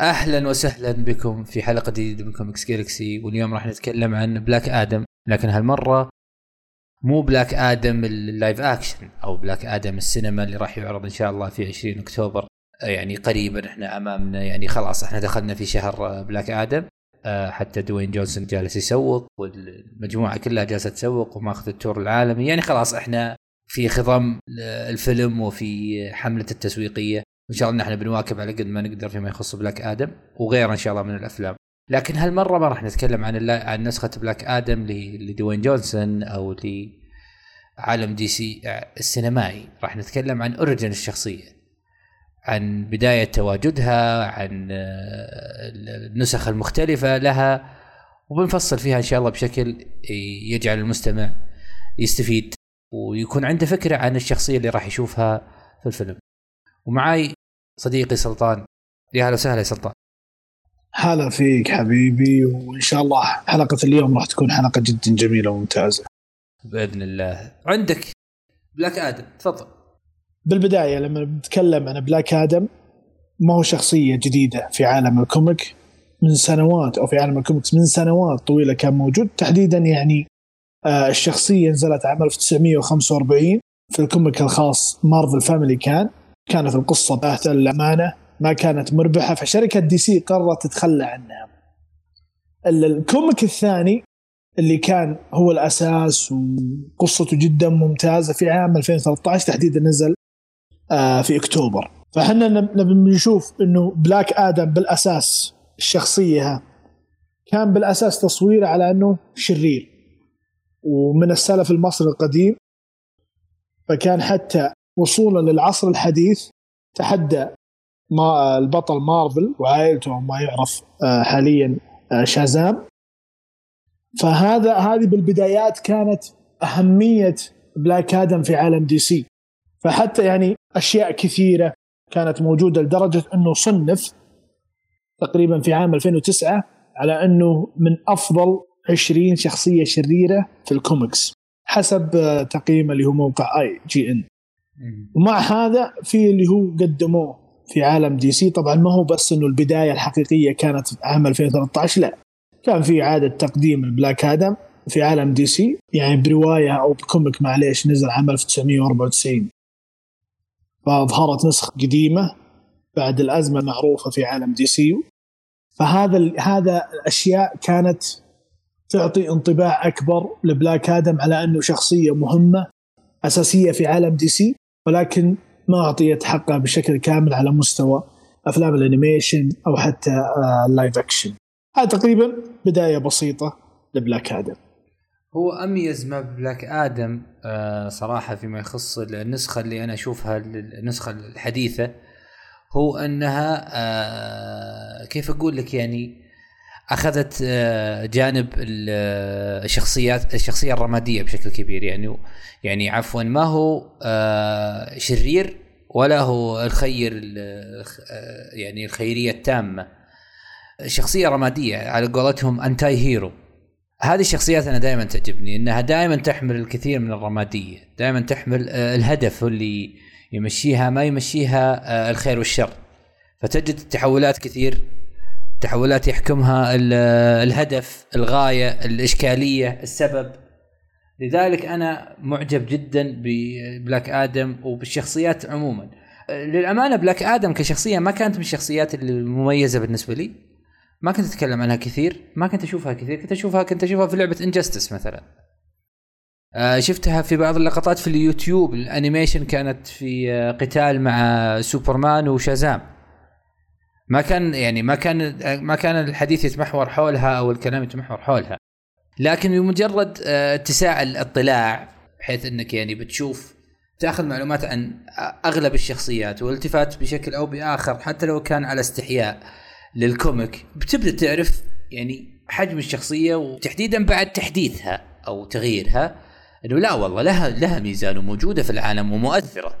أهلا وسهلا بكم في حلقة جديدة من كوميكس جالكسي واليوم راح نتكلم عن بلاك آدم لكن هالمرة مو بلاك آدم ال live action أو بلاك آدم السينما اللي راح يعرض إن شاء الله في 20 أكتوبر. يعني قريبا إحنا أمامنا يعني خلاص إحنا دخلنا في شهر بلاك آدم آه، حتى دوين جونسون جالس يسوق والمجموعة كلها جالسة تسوق وماخذ ال tour العالمي. يعني خلاص إحنا في خضم الفيلم وفي حملته التسويقية. إن شاء الله نحن بنواكب على قد ما نقدر فيما يخص بلاك آدم وغيره إن شاء الله من الأفلام. لكن هالمرة ما راح نتكلم عن عن نسخة بلاك آدم لدوين جونسون أو لعالم دي سي السينمائي. راح نتكلم عن origin الشخصية عن بداية تواجدها عن النسخ المختلفة لها وبنفصل فيها إن شاء الله بشكل يجعل المستمع يستفيد ويكون عنده فكرة عن الشخصية اللي راح يشوفها في الفيلم. ومعاي صديقي سلطان. يا هلا وسهلا يا سلطان. هلا فيك حبيبي وإن شاء الله حلقة اليوم راح تكون حلقة جدا جميلة وممتازة. بإذن الله. عندك بلاك آدم تفضل. بالبداية لما بنتكلم عن بلاك آدم ما هو شخصية جديدة في عالم ال comic من سنوات أو في عالم الكوميكس من سنوات طويلة كان موجود. تحديدا يعني آه الشخصية نزلت عام 1945 في ال comic الخاص Marvel Family كان. كانت القصة باهتة للأمانة ما كانت مربحة فشركة دي سي قررت تتخلى عنها. ال comic الثاني اللي كان هو الأساس وقصته جدا ممتازة في عام 2013 تحديدا نزل آه، في أكتوبر فإحنا نبي نشوف إنه بلاك آدم بالأساس الشخصية كان بالأساس تصويره على إنه شرير ومن السلف المصري القديم فكان حتى وصولا للعصر الحديث تحدى ما البطل مارفل وعائلته ما يعرف آه، حاليا آه، شازام. فهذا هذه بالبدايات كانت أهمية بلاك آدم في عالم دي سي. فحتى يعني أشياء كثيرة كانت موجودة لدرجة إنه صنف تقريبا في عام 2009 على إنه من أفضل 20 شخصية شريرة في الكوميكس حسب آه، تقييم اللي هو موقع IGN. ومع هذا في اللي هو قدموه في عالم دي سي. طبعا ما هو بس إنه البداية الحقيقية كانت عام 2013 لا. كان في إعادة تقديم البلاك آدم في عالم دي سي. يعني برواية أو ب comic معليش نزل عام 1994 فأظهرت نسخة قديمة بعد الأزمة المعروفة في عالم DC. فهذا هذا الأشياء كانت تعطي انطباع أكبر لبلاك آدم على أنه شخصية مهمة أساسية في عالم دي سي. ولكن ما أعطيت حقها بشكل كامل على مستوى أفلام ال animation أو حتى ال live action هذا تقريبا بداية بسيطة لبلاك آدم هو أميز ما بلاك آدم آه، صراحة فيما يخص النسخة اللي أنا أشوفها النسخة الحديثة هو أنها آه، كيف أقول لك يعني أخذت آه، جانب الشخصيات الشخصية الرمادية بشكل كبير. يعني يعني عفوا ما هو آه، شرير ولا هو الخير يعني الخيرية التامة. شخصية رمادية على قولتهم انتاي هيرو هذه الشخصيات أنا دائما تعجبني إنها دائما تحمل الكثير من الرمادية دائما تحمل آه، الهدف اللي يمشيها ما يمشيها الخير والشر. فتجد تحولات كثير. تحولات يحكمها الهدف الغاية الإشكالية السبب. لذلك أنا معجب جدا ببلاك آدم وبالشخصيات عموما. للأمانة بلاك آدم كشخصية ما كانت من الشخصيات المميزة بالنسبة لي. ما كنت أتكلم عنها كثير ما كنت أشوفها كثير. كنت اشوفها كنت أشوفها في لعبة Injustice مثلا. آه، شفتها في بعض اللقطات في اليوتيوب. ال animation كانت في آه، قتال مع سوبرمان وشازام. ما كان يعني ما كان ما كان الحديث يتمحور حولها أو الكلام يتمحور حولها. لكن بمجرد آه، اتساع الاطلاع بحيث إنك يعني بتشوف تأخذ معلومات عن أغلب الشخصيات والالتفات بشكل أو بآخر حتى لو كان على استحياء لل comic بتبدأ تعرف يعني حجم الشخصية وتحديدا بعد تحديثها أو تغييرها إنه لا والله لها لها ميزان وموجودة في العالم ومؤثرة.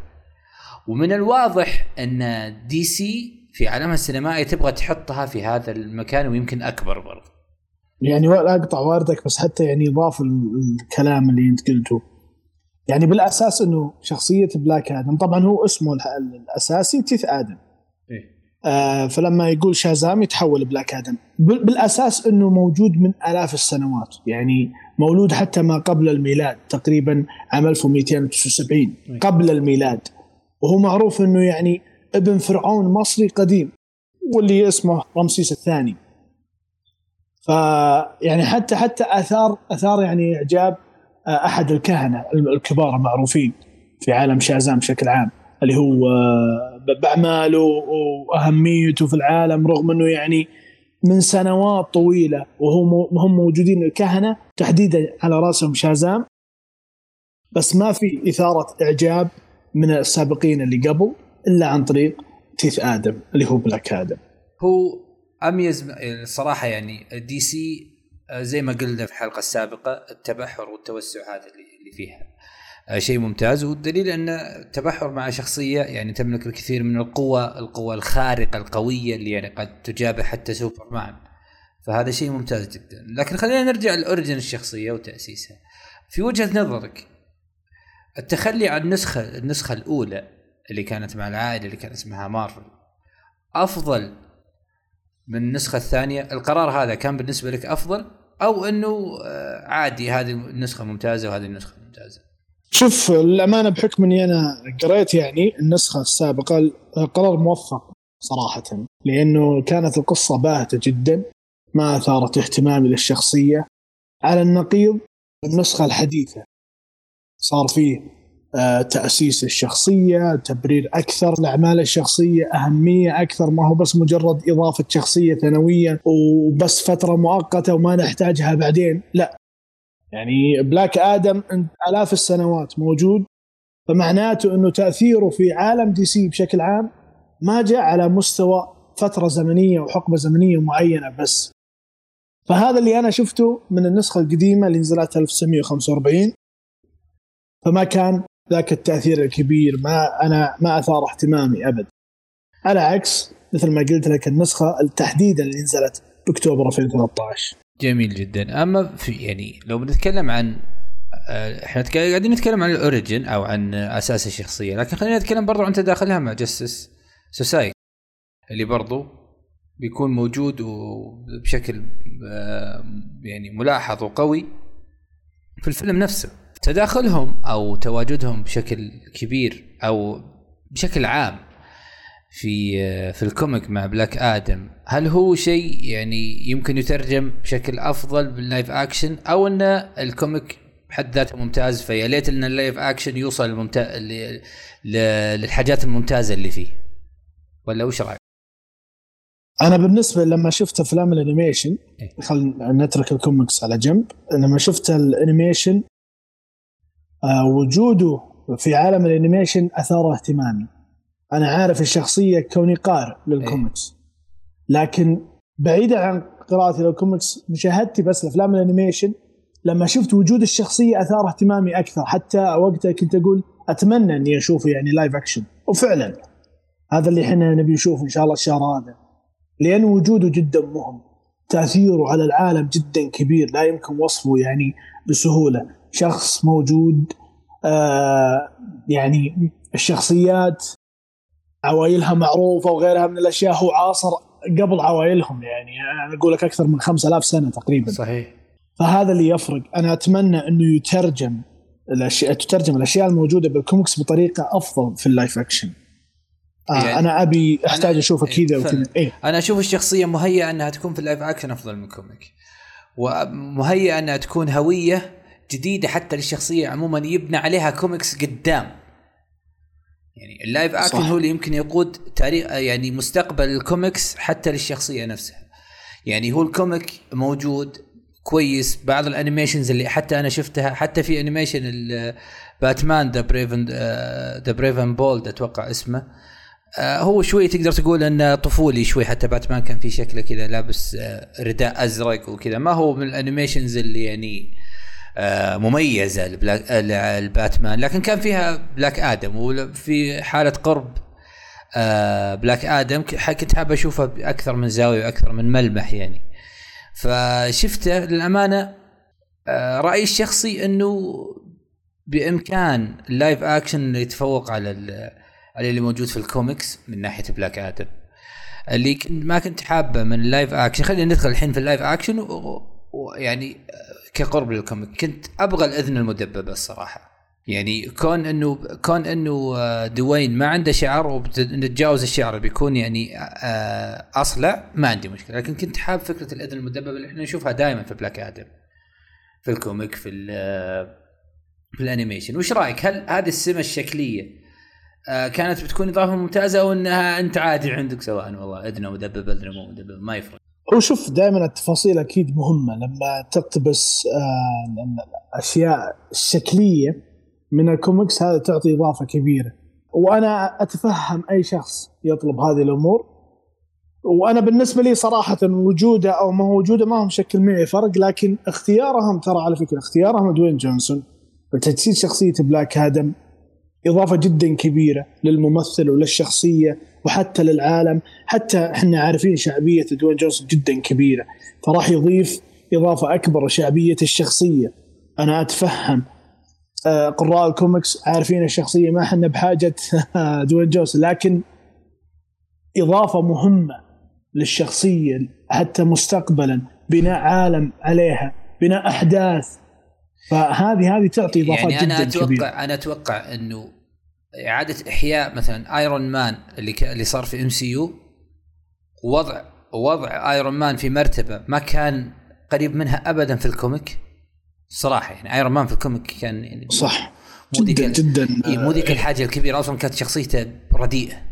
ومن الواضح إن دي سي في عالمها السينمائي تبغى تحطها في هذا المكان ويمكن أكبر برضه. يعني لا أقطع وردك بس حتى يعني ضاف الكلام اللي أنت قلته. يعني بالأساس إنه شخصية بلاك آدم طبعا هو اسمه الأساسي تيث آدم. إيه؟ آه فلما يقول شازام يتحول بلاك آدم. بالأساس إنه موجود من آلاف السنوات. يعني مولود حتى ما قبل الميلاد تقريبا عام 1279 قبل الميلاد. وهو معروف إنه يعني ابن فرعون مصري قديم واللي اسمه رمسيس الثاني. فيعني حتى حتى آثار آثار يعني إعجاب آه، أحد الكهنة الكبار المعروفين في عالم شازام بشكل عام اللي هو آه، باعماله وأهميته في العالم رغم إنه يعني من سنوات طويلة وهم هم موجودين الكهنة تحديدا على رأسهم شازام بس ما في إثارة إعجاب من السابقين اللي قبل. إلا عن طريق تيث آدم اللي هو بلاك آدم. هو اميز الصراحه يعني دي سي آه، زي ما قلنا في الحلقة السابقة التبحر والتوسع هذا اللي فيها آه، شيء ممتاز. والدليل أن التبحر مع شخصية يعني تملك الكثير من القوى القوى الخارقة القوية اللي يعني قد تجابه حتى سوبرمان. فهذا شيء ممتاز جدا. لكن خلينا نرجع ل origin الشخصية وتأسيسها. في وجهة نظرك التخلي عن النسخه النسخة الأولى اللي كانت مع العائلة اللي كان اسمها مارفل. أفضل من النسخة الثانية القرار هذا كان بالنسبة لك أفضل؟ أو إنه آه، عادي هذه النسخة ممتازة وهذه النسخة ممتازة؟ شوف الامانه بحكم إني أنا قريت يعني النسخة السابقة قرار موفق صراحة لأنه كانت القصة باهتة جدا ما أثارت اهتمامي للشخصية. على النقيض النسخة الحديثة صار فيه آه، تأسيس الشخصية تبرير أكثر الأعمال الشخصية أهمية أكثر. ما هو بس مجرد إضافة شخصية ثانوية وبس فترة مؤقتة وما نحتاجها بعدين. لا. يعني بلاك آدم آلاف السنوات موجود. فمعناته أنه تأثيره في عالم دي سي بشكل عام ما جاء على مستوى فترة زمنية وحقبة زمنية معينة بس. فهذا اللي أنا شفته من النسخة القديمة اللي نزلت 1945 فما كان ذاك التأثير الكبير ما أنا ما أثار اهتمامي أبد. على عكس مثل ما قلت لك النسخة تحديدا اللي نزلت بأكتوبر 2013 جميل جدا. أما في يعني لو بنتكلم عن آه، إحنا قاعدين نتكلم عن ال origin أو عن أساس الشخصية لكن خلينا نتكلم برضو عن تداخلها مع Justice Society اللي برضو بيكون موجود وبشكل آه، يعني ملاحظ وقوي في الفيلم نفسه. تداخلهم أو تواجدهم بشكل كبير أو بشكل عام في في ال comic مع بلاك آدم هل هو شيء يعني يمكن يترجم بشكل أفضل بال live action أو أن ال comic بحد ذاته ممتاز فيا ليت أن ال live action يوصل للحاجات الممتازة اللي فيه ولا وش رأيك؟ أنا بالنسبة لما شفت أفلام ال animation إيه. خلينا نترك الكوميكس على جنب لما شفت ال animation وجوده في عالم ال animation اثار اهتمامي أنا عارف الشخصية كوني قارئ للكوميكس. لكن بعيدا عن قراءتي للكوميكس مشاهدتي بس لأفلام ال animation لما شفت وجود الشخصية أثار اهتمامي أكثر. حتى وقتها كنت أقول أتمنى إني أشوفه يعني live action وفعلا هذا اللي إحنا نبي نشوفه إن شاء الله الشهر هذا. لأن وجوده جدا مهم. تأثيره على العالم جدا كبير. لا يمكن وصفه يعني بسهولة. شخص موجود آه يعني الشخصيات عوائلها معروفة وغيرها من الأشياء هو عاصر قبل عوائلهم يعني أنا أقول لك أكثر من 5000 سنة تقريبا. صحيح. فهذا اللي يفرق. أنا أتمنى إنه يترجم الاشياء تترجم الأشياء الموجودة بالكوميكس بطريقة أفضل في ال live action. آه يعني أنا أبي أحتاج اشوفه كذا وكذا. إيه؟ أنا أشوف الشخصية مهيئة إنها تكون في ال live action أفضل من ال comic. ومهيئة إنها تكون هوية جديدة حتى للشخصية عموما يبنى عليها كوميكس قدام. يعني ال live action هو اللي يمكن يقود تاريخ يعني مستقبل الكوميكس حتى للشخصية نفسها. يعني هو ال comic موجود كويس بعض ال animations اللي حتى أنا شفتها حتى في animation باتمان the brave and the brave and bold أتوقع اسمه. آه، هو شوي تقدر تقول إنه طفولي شوي حتى باتمان كان في شكله كذا لابس آه، رداء أزرق وكذا. ما هو من ال animations اللي يعني مميزة الباتمان لكن كان فيها بلاك آدم وفي حالة قرب بلاك آدم كنت حاب أشوفه بأكثر من زاوية وأكثر من ملمح يعني. فشفته للأمانة رأيي الشخصي إنه بإمكان ال live action يتفوق على على اللي موجود في الكوميكس من ناحية بلاك آدم. اللي ما كنت حابه من ال live action خلينا ندخل الحين في ال live action ويعني كقرب لل comic. كنت أبغى الأذن المدببة الصراحة. يعني كون انه كون إنه آه، دوين ما عنده شعر وبنتجاوز الشعر بيكون يعني آه، أصلع ما عندي مشكلة. لكن كنت حاب فكرة الأذن المدببة اللي إحنا نشوفها دائما في بلاك آدم في ال comic في آه، في ال animation. وش رأيك؟ هل هذه السمة الشكلية كانت بتكون إضافة ممتازة أو إنها أنت عادي عندك؟ سواء والله أذنة مدبب أذنة مو مدبب ما يفرق. هو شوف دائما التفاصيل أكيد مهمة. لما تقتبس الاشياء الشكليه من الكوميكس هذا تعطي إضافة كبيرة. وأنا أتفهم أي شخص يطلب هذه الأمور. وأنا بالنسبة لي صراحة وجوده أو ما هو وجوده ما هو مشكل معي فرق لكن اختيارهم ترى على فكرة اختيارهم دوين جونسون وتجسيد شخصية بلاك آدم إضافة جدا كبيرة للممثل وللشخصية وحتى للعالم. حتى إحنا عارفين شعبية دوين جونسون جدا كبيرة فراح يضيف إضافة أكبر شعبيه الشخصية. أنا أتفهم آه، قراء الكوميكس عارفين الشخصية ما إحنا بحاجة دوين جونسون لكن إضافة مهمة للشخصية حتى مستقبلا بناء عالم عليها بناء أحداث. فهذه هذه تعطي إضافات يعني أنا جدا أتوقع كبيرة. أنا أتوقع إنه إعادة إحياء مثلا ايرون مان اللي ك... اللي صار في MCU وضع وضع ايرون مان في مرتبة ما كان قريب منها ابدا في ال comic صراحة. يعني ايرون مان في ال comic كان يعني صح. مو جدا جدا مو ذيك الحاجة الكبيرة. أصلا كانت شخصيته رديئة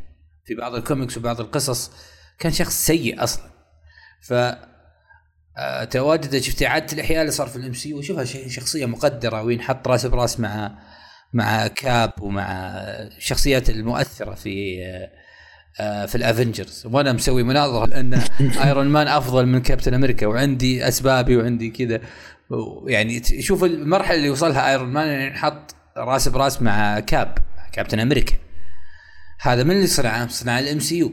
في بعض الكوميكس وبعض القصص. كان شخص سيء أصلا. ف آه، تواجده شفت إعادة الإحياء اللي صار في ال MCU شوفها شخصيه مقدرة وينحط رأس برأس مع مع كاب ومع الشخصيات المؤثرة في آه، في الأفنجرز. وأنا مسوي مناظرة لأن ايرون مان أفضل من كابتن أمريكا وعندي أسبابي وعندي كذا. يعني شوف المرحلة اللي وصلها ايرون مان يعني نحط رأس برأس مع كاب كابتن أمريكا هذا من اللي صنعه؟ صنع ال MCU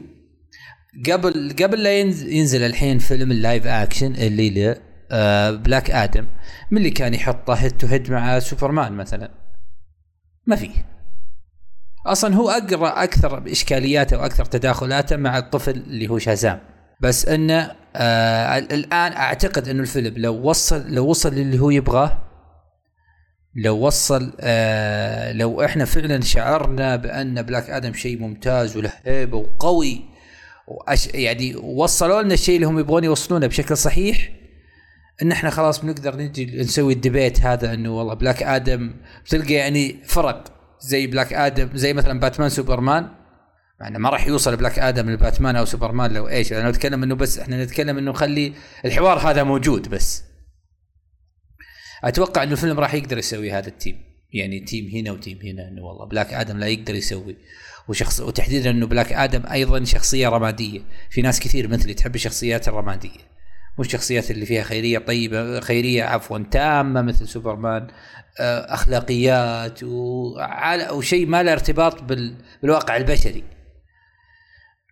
قبل قبل لا ينزل الحين فيلم ال live action اللي آه بلاك آدم من اللي كان يحطه head to head مع سوبرمان مثلا. ما في أصلا هو أقرأ أكثر اشكالياته وأكثر تداخلاته مع الطفل اللي هو شازام. بس إنه آه الآن أعتقد إنه الفيلم لو وصل لو وصل للي هو يبغاه لو وصل آه لو إحنا فعلا شعرنا بأن بلاك آدم شيء ممتاز وله هيبه وقوي وأش يعني وصلوا لنا الشيء اللي هم يبغون يوصلونه بشكل صحيح إن إحنا خلاص بنقدر نجي نسوي ال debate هذا إنه والله بلاك آدم بتلقى يعني فرق زي بلاك آدم زي مثلا باتمان سوبرمان مع إنه ما راح يوصل بلاك آدم لباتمان أو سوبرمان لو إيش أنا نتكلم إنه بس إحنا نتكلم إنه نخلي الحوار هذا موجود بس. أتوقع إنه الفيلم راح يقدر يسوي هذا ال team. يعني team هنا و team هنا إنه والله بلاك آدم لا يقدر يسوي. وشخص وتحديدا إنه بلاك آدم أيضا شخصية رمادية. في ناس كثير مثلي تحب الشخصيات الرمادية. مو الشخصيات اللي فيها خيرية طيبة خيرية عفوا تامة مثل سوبرمان آه، أخلاقيات وشيء ما له ارتباط بالواقع البشري.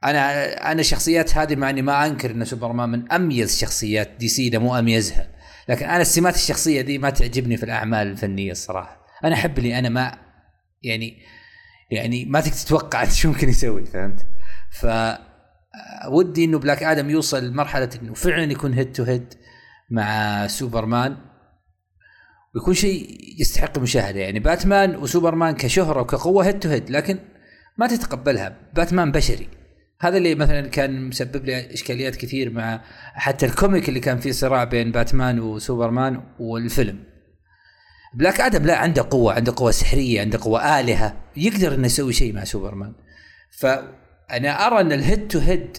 أنا أنا الشخصيات هذه مع إني ما أنكر إن سوبرمان من أميز شخصيات DC ده مو أميزها. لكن أنا السمات الشخصية دي ما تعجبني في الأعمال الفنية الصراحة. أنا أحب اللي أنا ما يعني يعني ما تتوقع شو ممكن يسوي فهمت؟ ف ودي إنه بلاك آدم يوصل لمرحلة إنه فعلا يكون head to head مع سوبرمان ويكون شيء يستحق المشاهده يعني باتمان وسوبرمان كشهرة وكقوة head to head لكن ما تتقبلها. باتمان بشري. هذا اللي مثلا كان مسبب لي إشكاليات كثير مع حتى ال comic اللي كان فيه صراع بين باتمان وسوبرمان والفيلم. بلاك آدم لا عنده قوة عنده قوة سحرية عنده قوة آلهة يقدر إنه يسوي شيء مع سوبرمان فانا أرى أن ال head to head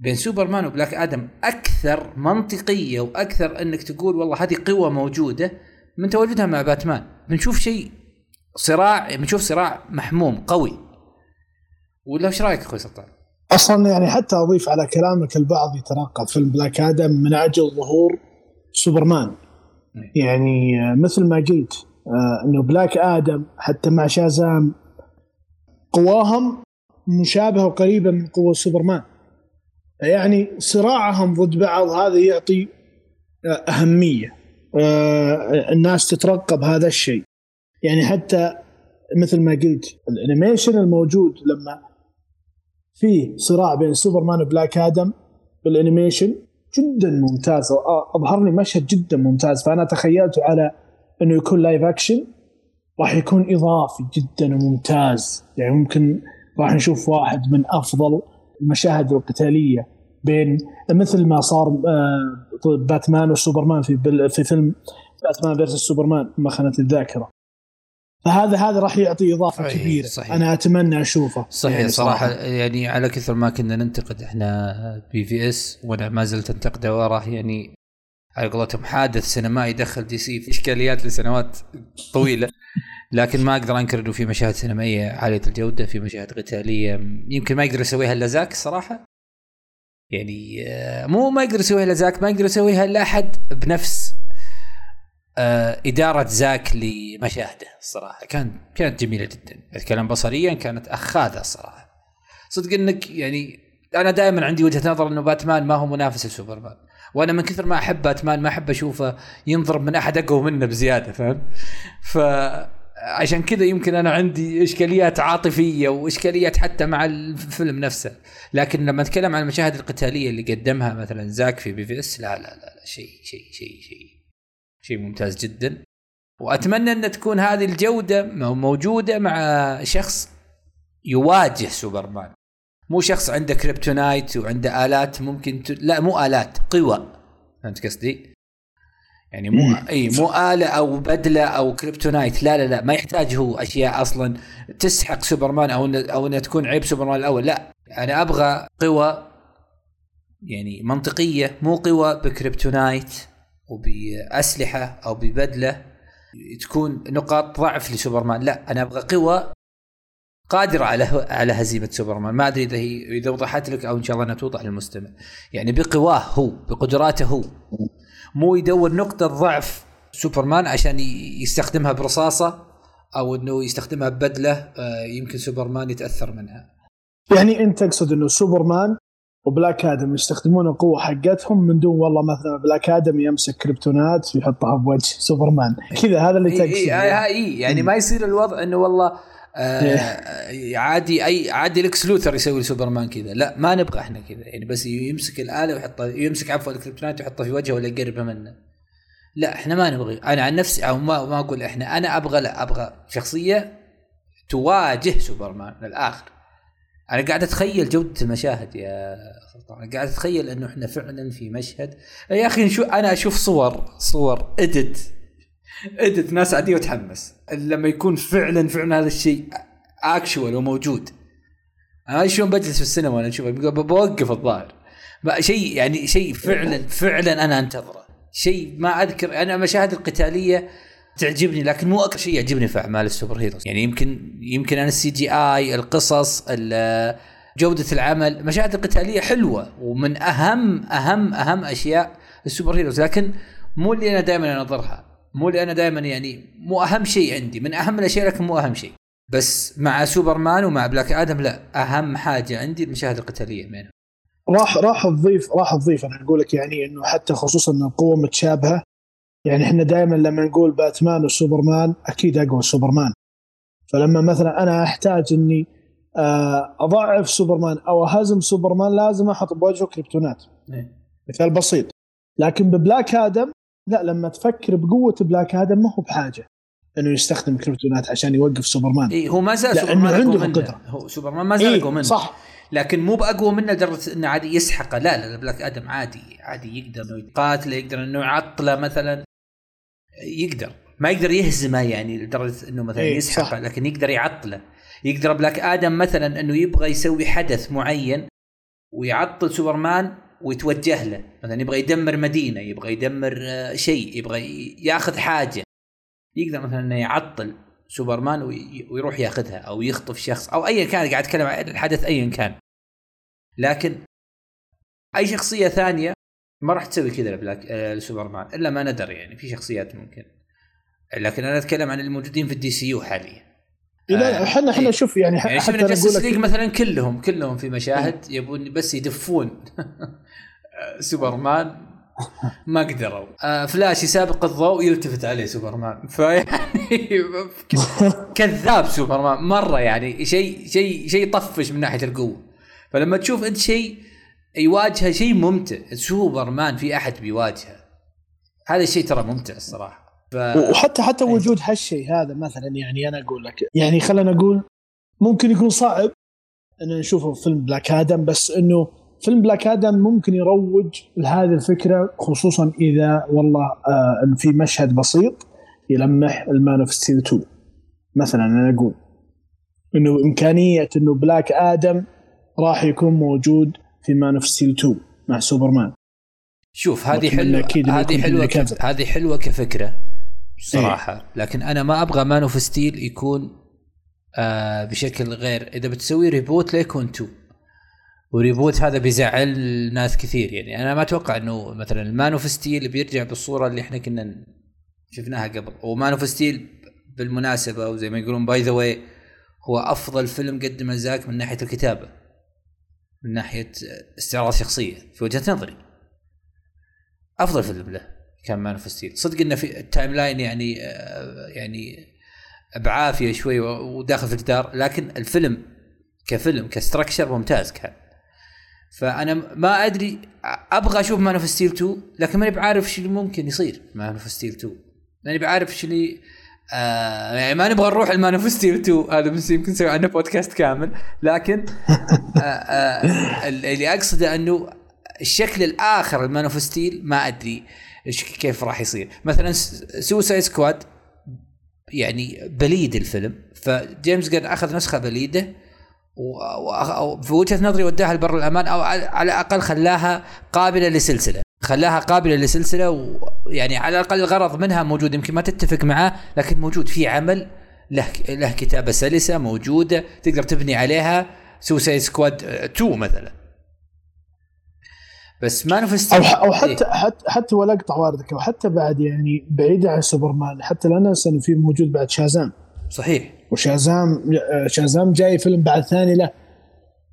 بين سوبرمان وبلاك آدم أكثر منطقية وأكثر أنك تقول والله هذه قوة موجودة من تواجدها مع باتمان. بنشوف شيء صراع بنشوف صراع محموم قوي. ولا إيش رأيك أخوي سلطان؟ أصلا يعني حتى أضيف على كلامك البعض يترقب فيلم بلاك آدم من أجل ظهور سوبرمان. يعني مثل ما قلت آه، إنه بلاك آدم حتى مع شازام قواهم مشابهة وقريبة من قوة سوبرمان. يعني صراعهم ضد بعض هذا يعطي آه، أهمية آه، الناس تترقب هذا الشيء. يعني حتى مثل ما قلت ال animation الموجود لما في صراع بين سوبرمان وبلاك آدم بال animation جدا ممتاز اظهر لي مشهد جدا ممتاز. فأنا تخيلته على إنه يكون live action راح يكون إضافي جدا وممتاز. يعني ممكن راح نشوف واحد من أفضل المشاهد القتالية بين مثل ما صار آه، باتمان وسوبرمان في في فيلم باتمان versus سوبرمان ما خانت الذاكرة. فهذا هذا راح يعطي إضافة صحيح كبيرة. صحيح. أنا أتمنى أشوفه. صحيح يعني صراحة, صراحة يعني على كثر ما كنا ننتقد إحنا BvS وأنا ما زلت انتقده وراه يعني على قولتهم حادث سينمائي دخل DC في إشكاليات لسنوات طويلة. لكن ما أقدر أنكر إنه في مشاهد سينمائية عالية الجودة في مشاهد قتالية. يمكن ما يقدر يسويها إلا زاك الصراحه يعني آه، مو ما يقدر يسويها إلا زاك ما يقدر يسويها إلا أحد بنفس آه، إدارة زاك لمشاهده الصراحه كان كانت جميلة جدا. أتكلم بصريا كانت أخاذة الصراحه صدق إنك يعني أنا دائما عندي وجهة نظر إنه باتمان ما هو منافس لسوبرمان. وأنا من كثر ما أحب باتمان ما أحب أشوفه ينضرب من أحد أقوى منه بزيادة فاهم؟ ف عشان كذا يمكن أنا عندي إشكاليات عاطفية وإشكاليات حتى مع الفيلم نفسه. لكن لما أتكلم عن المشاهد القتالية اللي قدمها مثلا زاك في BvS لا لا لا, لا شيء شيء شيء شيء شيء ممتاز جدا. وأتمنى أن تكون هذه الجودة موجودة مع شخص يواجه سوبرمان. مو شخص عنده kryptonite وعنده آلات ممكن ت... لا مو آلات قوى. فهمت قصدي؟ يعني مو اي مو آلة أو بدلة أو kryptonite لا لا لا ما يحتاج هو أشياء أصلا تسحق سوبرمان أو إن أو إنها تكون عيب سوبرمان الأول. لا أنا أبغى قوى يعني منطقية مو قوى ب kryptonite وبأسلحة أو ببدلة تكون نقاط ضعف لسوبرمان. لا أنا أبغى قوى قادرة على على هزيمة سوبرمان. ما أدري إذا هي إذا وضحت لك أو إن شاء الله إنها توضح للمستمع. يعني بقواه هو بقدراته هو. مو يدور نقطة ضعف سوبرمان عشان يستخدمها برصاصة أو إنه يستخدمها ببدله آه، يمكن سوبرمان يتأثر منها. يعني أنت تقصد إنه سوبرمان وبلاك آدم يستخدمون القوة حقتهم من دون والله مثلا بلاك آدم يمسك kryptonite ويحطها بوجه سوبرمان. كذا هذا اللي تقصده إي اي, أي يعني ما يصير الوضع إنه والله آه عادي أي عادي لكس لوثر يسوي سوبرمان كذا. لا ما نبغى إحنا كذا. يعني بس يمسك الآلة ويحطها يمسك عفوا ال kryptonite ويحطها في وجهه ولا يقربها منه. لا إحنا ما نبغي. أنا عن نفسي أو ما ما أقول إحنا أنا أبغى لا أبغى شخصية تواجه سوبرمان للآخر. أنا قاعد أتخيل جودة المشاهد يا سلطان. قاعد أتخيل إنه إحنا فعلا في مشهد. يا أخي شو أنا أشوف صور صور edit edit ناس عادية وتحمس. لما يكون فعلا فعلا هذا الشيء actual وموجود. أنا شلون بجلس في السينما وأنا أشوف بوقف الظاهر. شيء يعني شيء فعلا فعلا أنا أنتظره. شيء ما أذكر. أنا المشاهد القتالية تعجبني لكن مو أكثر شيء يعجبني في أعمال ال superheroes. يعني يمكن يمكن أنا ال CGI القصص جودة العمل. المشاهد القتالية حلوة ومن أهم أهم أهم أشياء ال superheroes. لكن مو اللي أنا دائما انظرها مو اللي أنا دائما يعني مو أهم شيء عندي. من أهم الأشياء لكن مو أهم شيء. بس مع سوبرمان ومع بلاك آدم لا أهم حاجة عندي المشاهد القتالية منها راح راح تضيف راح تضيف. أنا أقول لك يعني إنه حتى خصوصا إن القوة متشابهة. يعني إحنا دائما لما نقول باتمان وسوبرمان أكيد أقوى سوبرمان. فلما مثلا أنا أحتاج إني آه، أضعف سوبرمان أو أهزم سوبرمان لازم أحط بوجهه kryptonite. إيه. مثال بسيط. لكن ببلاك آدم لا لما تفكر بقوة بلاك آدم ما هو بحاجة إنه يستخدم kryptonite عشان يوقف سوبرمان. اي هو ما زال سوبرمان عنده القدره هو سوبرمان ما زال إيه منه. صح. لكن مو بأقوى منه لدرجة إنه عادي يسحقه. لا لا بلاك آدم عادي عادي يقدر إنه يقاتله يقدر إنه يعطله مثلا. يقدر. ما يقدر يهزمه يعني لدرجة إنه مثلا إيه يسحقه لكن يقدر يعطله. يقدر بلاك آدم مثلا إنه يبغى يسوي حدث معين ويعطل سوبرمان ويتوجه له. مثلا يبغى يدمر مدينة يبغى يدمر آه، شيء يبغى ياخذ حاجة. يقدر مثلا إنه يعطل سوبرمان ويروح ياخذها أو يخطف شخص أو ايا كان قاعد أتكلم عن الحدث ايا كان. لكن أي شخصية ثانية ما راح تسوي كذا لبلاك آه لسوبرمان إلا ما ندر يعني في شخصيات ممكن. لكن أنا أتكلم عن الموجودين في ال DCU حاليا لا إحنا إحنا شوف يعني, يعني حتى لك مثلا كلهم كلهم في مشاهد يبون بس يدفون. سوبرمان ما قدروا. آه فلاش يسابق الضوء يلتفت عليه سوبرمان. فيعني كذاب سوبرمان. مرة يعني شيء شيء شيء طفش من ناحية القوة. فلما تشوف أنت شيء يواجهه شيء ممتع. سوبرمان في أحد بيواجهه. هذا الشيء ترى ممتع الصراحة. ف... وحتى حتى إيه. وجود هالشيء هذا مثلا يعني أنا أقول لك. يعني خلينا نقول ممكن يكون صعب ان نشوفه في فيلم بلاك آدم بس إنه فيلم بلاك آدم ممكن يروج لهذه الفكرة خصوصا إذا والله آه في مشهد بسيط يلمح ال Man of Steel 2 مثلا أنا أقول إنه إمكانية إنه بلاك آدم راح يكون موجود في Man of Steel 2 مع سوبرمان. شوف هذه حلوة هذه حلوة هذه حلوة كفكرة صراحة. إيه؟ لكن أنا ما أبغى Man of Steel يكون آه بشكل غير إذا بتسوي reboot لا يكون 2 و reboot هذا بيزعل ناس كثير. يعني أنا ما أتوقع إنه مثلا ال Man of Steel بيرجع بالصورة اللي إحنا كنا شفناها قبل. و Man of Steel بالمناسبة وزي ما يقولون by the way هو أفضل فيلم قدمه زاك من ناحية الكتابة من ناحية استعراض شخصيه في وجهة نظري. أفضل فيلم له كان Man of Steel. صدق إنه في ال timeline يعني آه، يعني بعافية شوي وداخل في الجدار لكن الفيلم كفيلم ك structure ممتاز كان. فأنا ما أدري أبغى أشوف Man of Steel 2 لكن ماني بعارف إيش اللي ممكن يصير Man of Steel 2 ماني بعارف إيش اللي آه يعني ما نبغى نروح ال Man of Steel 2 هذا بس يمكن نسوي عنه بودكاست كامل. لكن آه آه اللي أقصده أنه الشكل الآخر ال Man of Steel ما أدري إيش كيف راح يصير. مثلا Suicide Squad يعني بليد الفيلم فجيمس جن أخذ نسخة بليدة وفي وجهه نظري وداها لبر الأمان أو على الأقل خلاها قابلة لسلسلة. خلاها قابلة لسلسلة ويعني على الأقل الغرض منها موجود يمكن ما تتفق معاه لكن موجود في عمل له له كتابة سلسة موجودة تقدر تبني عليها Suicide Squad 2 مثلا. بس ما نفس أو أو حتى إيه؟ حتى حتى ولا أقطع واردك وحتى بعد يعني بعيد عن سوبرمان حتى لا ننسى انه في موجود بعد شازام. صحيح. وشازام شازام جاي فيلم بعد ثاني له.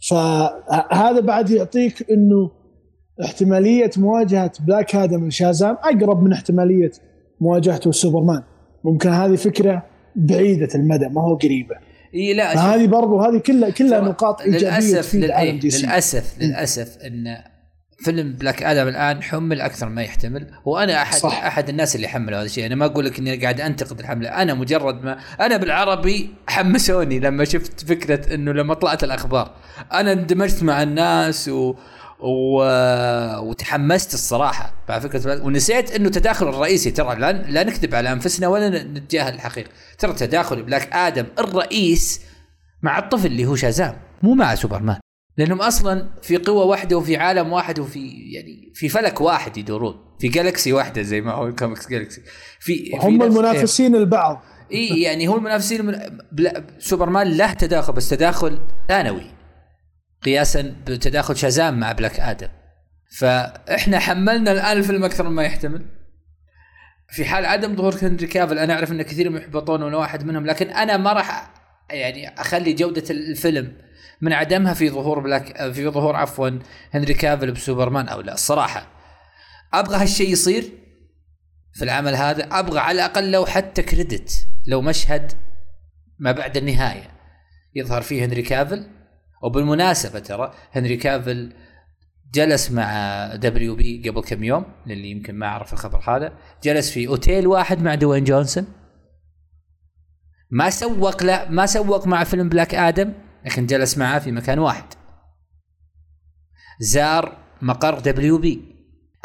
فهذا بعد يعطيك إنه احتمالية مواجهة بلاك آدم لشازام أقرب من احتمالية مواجهته سوبرمان ممكن هذه فكرة بعيدة المدى ما هو قريبة. إي لا هذه برضو هذه كلها كلها نقاط إيجابية للأسف للأسف للأسف إن فيلم بلاك آدم الآن حمل أكثر ما يحتمل وأنا احد صح. أحد الناس اللي حملوا هذا الشيء. أنا ما أقول لك إني قاعد أنتقد الحملة. أنا مجرد ما أنا بالعربي حمسوني لما شفت فكرة إنه لما طلعت الأخبار. أنا اندمجت مع الناس و... و... وتحمست الصراحة مع فكرة ونسيت إنه تداخل الرئيسي ترى لا, لا نكذب على أنفسنا ولا نتجاهل الحقيقة. ترى تداخل بلاك آدم الرئيس مع الطفل اللي هو شازام مو مع سوبرمان. لأنهم أصلا في قوة واحدة وفي عالم واحد وفي يعني في فلك واحد يدورون. في galaxy واحدة زي ما هو Comics Galaxy في هم المنافسين البعض. اي يعني هو المنافسين من... سوبرمان له تداخل بس تداخل ثانوي. قياسا بتداخل شازام مع بلاك آدم. فإحنا حملنا الان الفيلم أكثر مما يحتمل. في حال عدم ظهور هنري كافل أنا أعرف إن كثير يحبطون وأنا واحد منهم لكن أنا ما راح يعني أخلي جودة الفيلم من عدمها في ظهور بلاك في ظهور عفوا هنري كافل بسوبرمان أو لا. الصراحة أبغى هالشيء يصير في العمل هذا أبغى على الأقل لو حتى credit لو مشهد ما بعد النهاية يظهر فيه هنري كافل وبالمناسبة ترى هنري كافل جلس مع WB قبل كم يوم للي يمكن ما عرف الخبر هذا جلس في أوتيل واحد مع دوين جونسون. ما سوق لا ما سوق مع فيلم بلاك آدم. لكن جلس معه في مكان واحد. زار مقر WB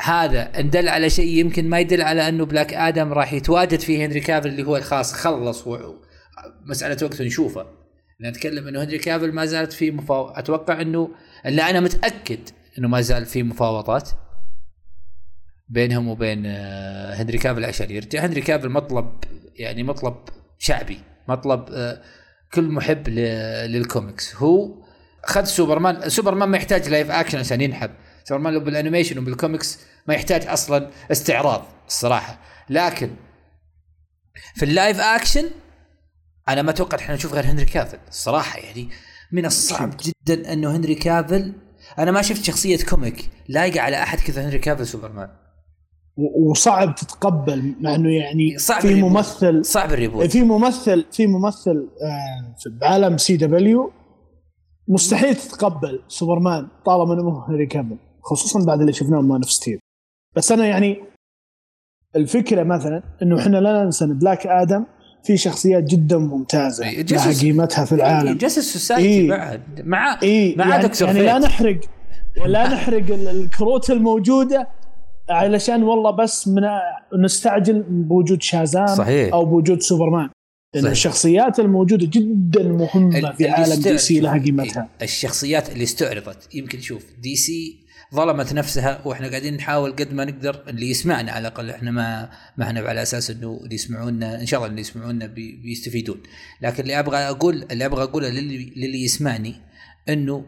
هذا إن دل على شيء يمكن ما يدل على أنه بلاك آدم راح يتواجد فيه هنري كافل اللي هو خلاص خلص مسألة وقت نشوفه. نتكلم إنه هنري كافل ما زالت في مفاوضات أتوقع إنه إلا أنا متأكد إنه ما زال في مفاوضات بينهم وبين آه، هنري كافل عشان يرجع. هنري كافل مطلب يعني مطلب شعبي مطلب آه، كل محب للكوميكس. هو أخذ سوبرمان سوبرمان ما يحتاج live action عشان ينحب. سوبرمان لو بال animation وبالكوميكس ما يحتاج أصلا استعراض الصراحة. لكن في ال live action أنا ما أتوقع إحنا نشوف غير هنري كافل الصراحة يعني من الصعب جدا إنه هنري كافل أنا ما شفت شخصية comic لايقة على أحد كذا هنري كافل سوبرمان. وصعب تتقبل مع إنه يعني صعب في ممثل صعب ال reboot في ممثل في ممثل آه، في بعالم CW مستحيل تتقبل سوبرمان طالما إنه مو هنري كافل خصوصا بعد اللي شفناه Man of Steel بس أنا يعني الفكرة مثلا إنه إحنا لا ننسى إن بلاك آدم في شخصيات جدا ممتازة إيه، لها جسس- قيمتها في العالم Justice Society إيه. بعد مع اي مع يعني, دكتور يعني. لا نحرق ولا نحرق ال- الكروت الموجودة علشان والله بس من نستعجل بوجود شازام صحيح. أو بوجود سوبرمان. لأن صحيح. الشخصيات الموجودة جدا مهمة في عالم DC لها قيمتها. الشخصيات اللي استعرضت. يمكن شوف DC ظلمت نفسها وإحنا قاعدين نحاول قد ما نقدر اللي يسمعنا على الأقل. إحنا ما ما إحنا على أساس إنه اللي يسمعونا إن شاء الله اللي يسمعونا بي بيستفيدون. لكن اللي أبغى أقول اللي أبغى أقوله للي, للي يسمعني إنه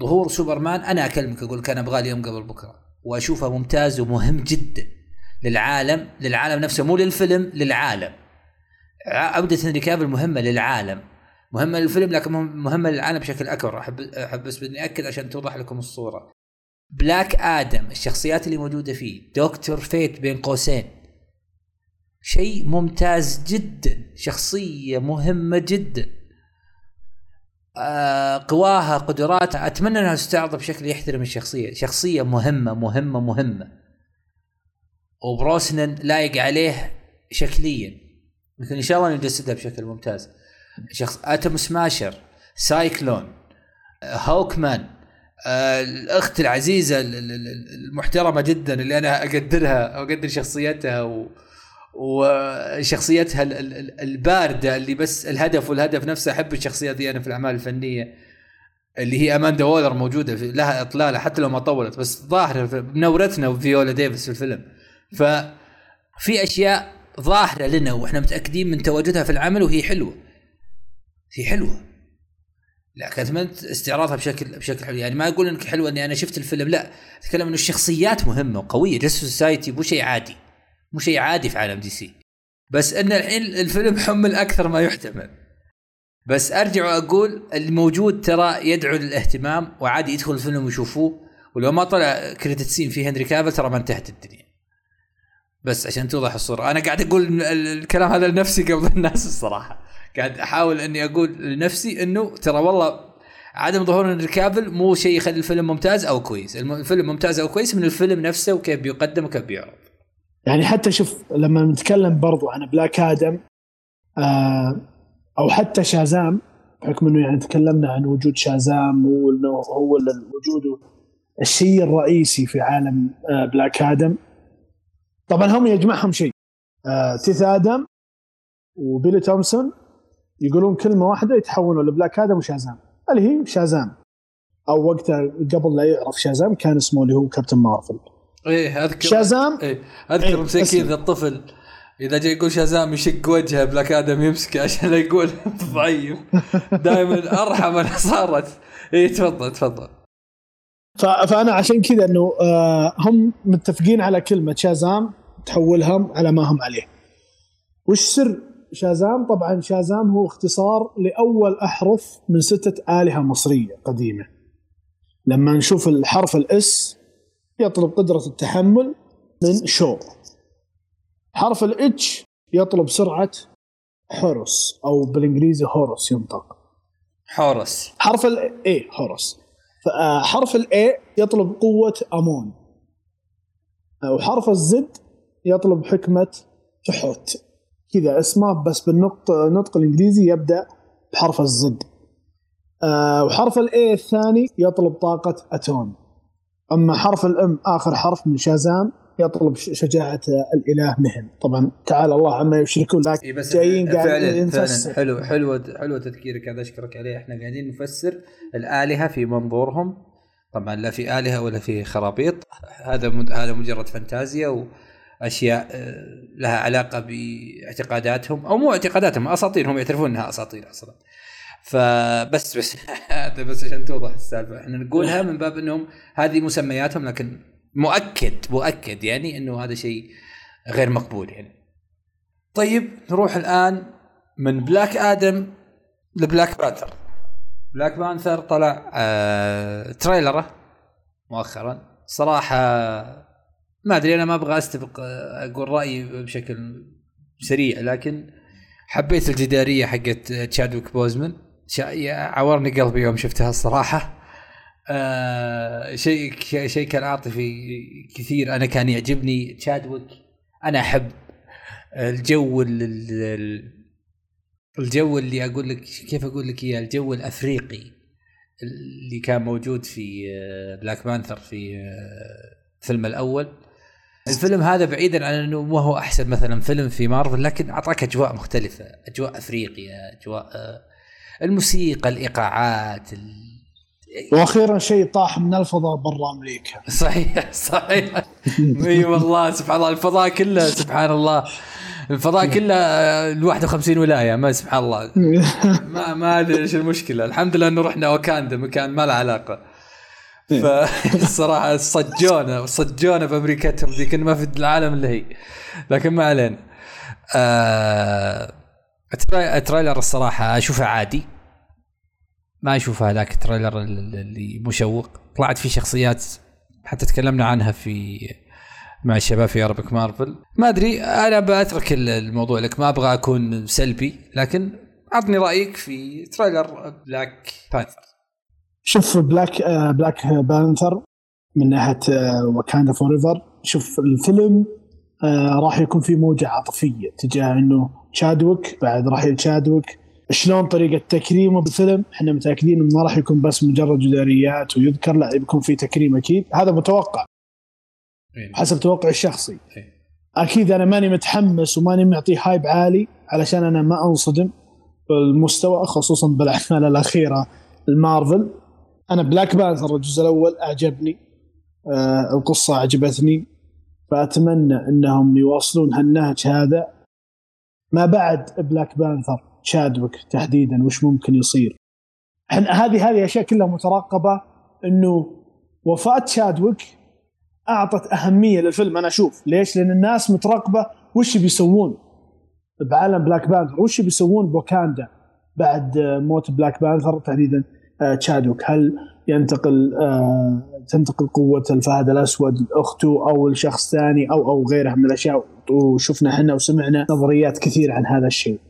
ظهور سوبرمان أنا أكلمك أقول كان أبغاه اليوم قبل بكرة. وأشوفه ممتاز ومهم جدا للعالم للعالم نفسه مو للفيلم للعالم. عودة هنري كافل مهمة للعالم. مهمة للفيلم لكن مهم- مهمة للعالم بشكل أكبر. أحب أحب بس بدي أكد عشان توضح لكم الصورة. بلاك آدم الشخصيات اللي موجودة فيه. دكتور فيت بين قوسين. شيء ممتاز جدا. شخصية مهمة جدا. قواها قدراتها أتمنى أنها تستعرض بشكل يحترم الشخصية. شخصية مهمة مهمة مهمة. وبروسنن لايق عليه شكليا. لكن إن شاء الله يجسدها بشكل ممتاز. شخص اتم سماشر سايكلون آه، هوكمان آه، الأخت العزيزة ال- ال- ال- المحترمة جدا اللي أنا أقدرها واقدر شخصيتها و وشخصيتها ال- ال- ال- الباردة اللي بس الهدف والهدف نفسه أحب الشخصية دي أنا في الأعمال الفنية اللي هي أماندا وولر موجودة لها إطلالة حتى لو ما طولت بس ظاهرة منورتنا فيولا ديفيس في الفيلم. ففي أشياء ظاهرة لنا وإحنا متأكدين من تواجدها في العمل وهي حلوة. هي حلوة. لكن أتمنى استعراضها بشكل بشكل حلو. يعني ما أقول إنك حلوة إني أنا شفت الفيلم لا. أتكلم إنه الشخصيات مهمة وقوية. جاستس سوسايتي مو شيء عادي. مو شيء عادي في عالم دي سي. بس إن الحين الفيلم حمل أكثر ما يحتمل. بس أرجع وأقول الموجود ترى يدعو للاهتمام وعادي يدخل الفيلم ويشوفوه. ولو ما طلع كريدت سين في هنري كافل ترى ما انتهت الدنيا. بس عشان توضح الصورة. أنا قاعد أقول ال- ال- الكلام هذا لنفسي قبل الناس الصراحة. قاعد أحاول إني أقول لنفسي إنه ترى والله عدم ظهور هنري كافل مو شيء يخلي الفيلم ممتاز أو كويس. الفيلم ممتاز أو كويس من الفيلم نفسه وكيف بيقدم وكيف بيعرض. يعني حتى شوف لما نتكلم برضو عن بلاك آدم آه أو حتى شازام بحكم إنه يعني تكلمنا عن وجود شازام وانه هو وجوده الشيء الرئيسي في عالم آه بلاك آدم طبعا هم يجمعهم شيء آه تيث آدم وبيلي باتسون يقولون كلمة واحدة يتحولوا لبلاك آدم وشازام اللي هي شازام أو وقتها قبل لا يعرف شازام كان اسمه اللي هو كابتن مارفل إيه اذكر شازام إيه أذكر إيه، مسكين الطفل إذا جاي يقول شازام يشق وجهه بلاك آدم يمسكه عشان لا يقول ضعيف دائما أرحم أنا صارت إيه تفضل تفضل فأنا عشان كذا إنه آه، هم متفقين على كلمة شازام تحولهم على ما هم عليه. وش سر شازام؟ طبعا شازام هو اختصار لأول أحرف من ستة آلهة مصرية قديمة. لما نشوف الحرف الإس يطلب قدرة التحمل من شو. حرف ال H يطلب سرعة حورس أو بالإنجليزي هوروس ينطق. حورس. حرف ال A هورس حرف ال A يطلب قوة أمون. وحرف ال Z يطلب حكمة تحوت. كذا اسمه بس بالنطق النطق الإنجليزي يبدأ بحرف ال Z آه، وحرف الاي الثاني يطلب طاقة أتون. أما حرف الأم آخر حرف من شازام يطلب شجاعة الإله مهن طبعا تعالى الله عما يشركون لكن بس جايين فعلا قاعدين فعلا نفسر. حلو حلو حلو تذكيرك هذا أشكرك عليه. إحنا قاعدين نفسر الآلهة في منظورهم. طبعا لا في آلهة ولا في خرابيط. هذا هذا مجرد فانتازيا وأشياء آه، لها علاقة باعتقاداتهم أو مو اعتقاداتهم اساطير هم يعترفون إنها أساطير أصلا. فبس بس. هذا بس عشان توضح السالفة. إحنا نقولها من باب إنهم هذه مسمياتهم لكن مؤكد مؤكد يعني إنه هذا شيء غير مقبول يعني. طيب نروح الآن من بلاك آدم لبلاك بانثر بلاك بانثر طلع آه trailer ه مؤخرا. صراحة ما أدري أنا ما أبغى أستبق آه، أقول رأيي بشكل سريع لكن حبيت الجدارية حقت تشادويك بوزمان عورني قلبي يوم شفتها الصراحة. آه شيء شيء كان عاطفي كثير. أنا كان يعجبني تشادويك. أنا أحب الجو الجو اللي أقول لك كيف أقول لك إياه؟ الجو الأفريقي اللي كان موجود في بلاك آه، بانثر في الفيلم آه، الأول. الفيلم هذا بعيدا عن إنه ما هو أحسن مثلا فيلم في مارفل لكن أعطاك أجواء مختلفة. أجواء افريقيا أجواء آه، الموسيقى الإيقاعات وأخيرا شيء طاح من الفضاء برا أمريكا. صحيح صحيح. إي والله سبحان الله. الفضاء كله سبحان الله. الفضاء كله ال 51 ولاية ما سبحان الله. ما ما أدري إيش المشكلة. الحمد لله إنه رحنا وكاندا مكان ما له علاقة. فالصراحه صجونا صجونا بأمريكتهم ذيك ما في العالم اللي هي. لكن ما علينا. آه ال trailer الصراحة أشوفه عادي. ما أشوف هذاك ال trailer اللي مشوق. طلعت في شخصيات حتى تكلمنا عنها في مع الشباب في اربك مارفل ما أدري أنا بترك الموضوع لك. ما أبغى أكون سلبي لكن أعطني رأيك في trailer بلاك بانثر شوف بلاك بلاك بانثر من ناحية وكاندا Forever شوف الفيلم آه، راح يكون في موجة عاطفية تجاه إنه تشادويك بعد رحيل تشادويك شلون طريقة تكريمه بالفيلم؟ إحنا متأكدين إنه ما راح يكون بس مجرد جداريات ويذكر لا بيكون في تكريم أكيد. هذا متوقع. إيه. حسب توقعي الشخصي. إيه. أكيد أنا ماني متحمس وماني معطيه hype عالي علشان أنا ما أنصدم بالمستوى خصوصا بالأعمال الأخيرة المارفل. أنا بلاك بانثر الجزء الأول أعجبني. آه القصة عجبتني. فأتمنى إنهم يواصلون هالنهج هذا ما بعد بلاك بانثر تشادويك تحديدا وش ممكن يصير. هذه هذه أشياء كلها مترقبة إنه وفاة تشادويك أعطت أهمية للفيلم. أنا أشوف ليش؟ لأن الناس مترقبة وش بيسوون بعالم بلاك بانثر وش بيسوون بوكاندا بعد موت بلاك بانثر تحديدا تشادويك هل ينتقل آه تنتقل قوة الفهد الأسود لأخته أو لشخص ثاني أو أو غيرها من الأشياء؟ وشفنا إحنا وسمعنا نظريات كثير عن هذا الشيء.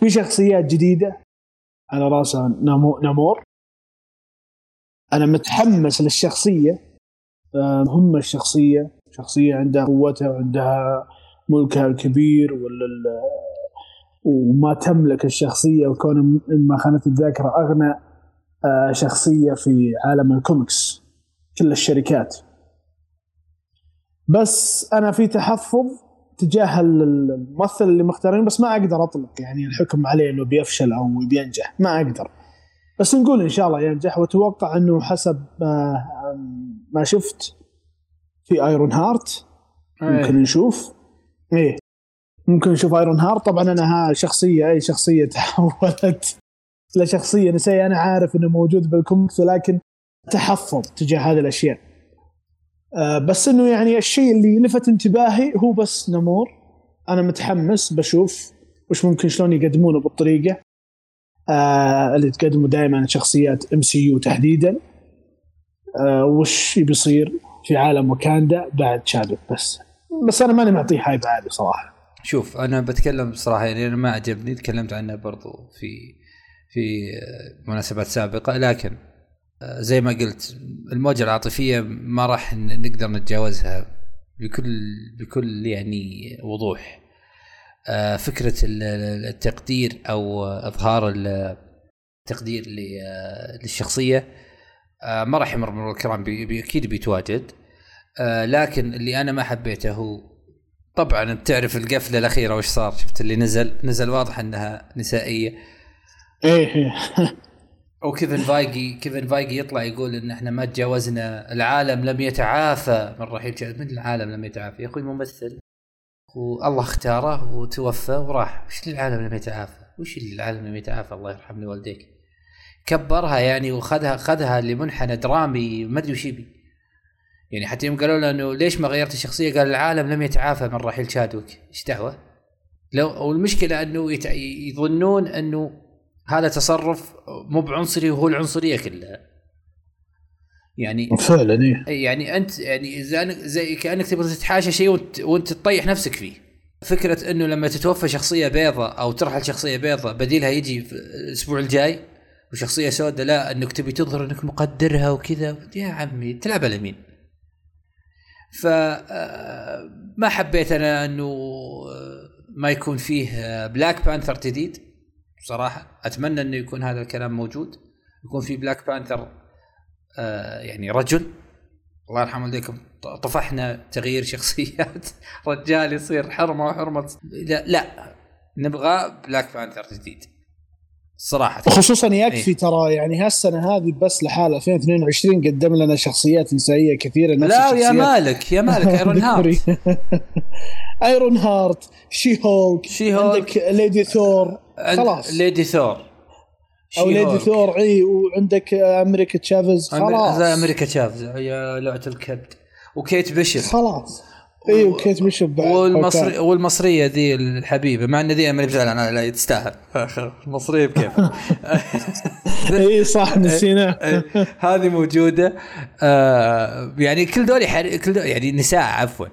في شخصيات جديدة على راسها نامور. أنا متحمس للشخصية. مهمه الشخصية. شخصية عندها قوتها وعندها ملكها الكبير ولا وما تملك الشخصية وكون ما خانت الذاكرة أغنى آه، شخصية في عالم الكوميكس. كل الشركات. بس أنا في تحفظ تجاه الممثل اللي مختارين بس ما أقدر أطلق يعني الحكم عليه إنه بيفشل أو بينجح ما أقدر. بس نقول إن شاء الله ينجح وأتوقع إنه حسب ما شفت في ايرون هارت ممكن نشوف. إيه. ممكن نشوف ايرون هارت طبعا أنا ها شخصية أي شخصية تحولت لشخصية نسائيه أنا عارف إنه موجود بالكوميكس ولكن تحفظ تجاه هذه الأشياء. بس إنه يعني الشيء اللي لفت انتباهي هو بس نمور. أنا متحمس بشوف وش ممكن شلون يقدمونه بالطريقة. آه اللي تقدموا دائما شخصيات MCU تحديدا. آه وش بيصير في عالم وكاندا بعد Chadwick بس. بس أنا ماني معطيه hype عالي صراحة. شوف أنا بتكلم بصراحه يعني أنا ما عجبني تكلمت عنه برضو في في مناسبات سابقة لكن زي ما قلت الموجة العاطفية ما راح نقدر نتجاوزها بكل بكل يعني وضوح. آه، فكرة التقدير أو إظهار التقدير للشخصية آه، ما راح يمر مرور الكرام أكيد بيتواجد. آه، لكن اللي أنا ما حبيته هو طبعا بتعرف القفلة الأخيرة وش صار شفت اللي نزل نزل واضح أنها نسائية. إيه, إيه. أو كيفن فايجي كيفن فايجي يطلع يقول إن إحنا ما تجاوزنا العالم لم يتعافى. من رحيل من العالم لم يتعافى؟ يا أخوي ممثل. والله اختاره وتوفى وراح. وش العالم لم يتعافى؟ وش العالم لم يتعافى؟ الله يرحم والديك كبرها يعني وخذها خذها لمنحنى درامي ما أدري وش يبي. يعني حتى يوم قالوا له إنه ليش ما غيرت الشخصية؟ قال العالم لم يتعافى من رحيل شادوك. إيش دعوة؟ لو والمشكلة إنه يظنون إنه هذا تصرف مو بعنصري وهو العنصرية كلها يعني فعلا إيه. يعني أنت يعني زي كأنك تبغى تتحاشى شيء وانت, وأنت تطيح نفسك فيه فكرة إنه لما تتوفى شخصية بيضة أو ترحل شخصية بيضة بديلها يجي في الأسبوع الجاي وشخصية سوداء لا إنك تبي تظهر إنك مقدرها وكذا يا عمي تلعب على مين؟ ف آه، ما حبيت أنا إنه آه، ما يكون فيه Black Panther جديد بصراحة أتمنى إنه يكون هذا الكلام موجود. يكون في Black Panther آه، يعني رجل. الله يرحم والديكم. طفحنا تغيير شخصيات. رجال يصير حرمة وحرمة. لا لا. نبغى Black Panther جديد. صراحة. خصوصا يكفي إيه؟ ترى يعني هالسنة هذه بس لحالها 2022 قدم لنا شخصيات نسائيه كثيرة نفس لا يا مالك يا مالك. ايرون هارت ايرون هارت شي هولك شي هولك عندك Lady Thor خلاص. ليدي ثور. أو ليدي ثور إي وعندك أمريكا تشافز خلاص. أمريكا تشافز يا لعبة الكبد. وكيت بيشر خلاص. إي وكيت بيشر والمصري والمصرية ذي الحبيبة مع إن ذي ماني أنا لا تستاهل. المصرية بكيف. إي صح نسينا. هذه موجودة. آه يعني كل دول كل دول يعني نساء عفوا.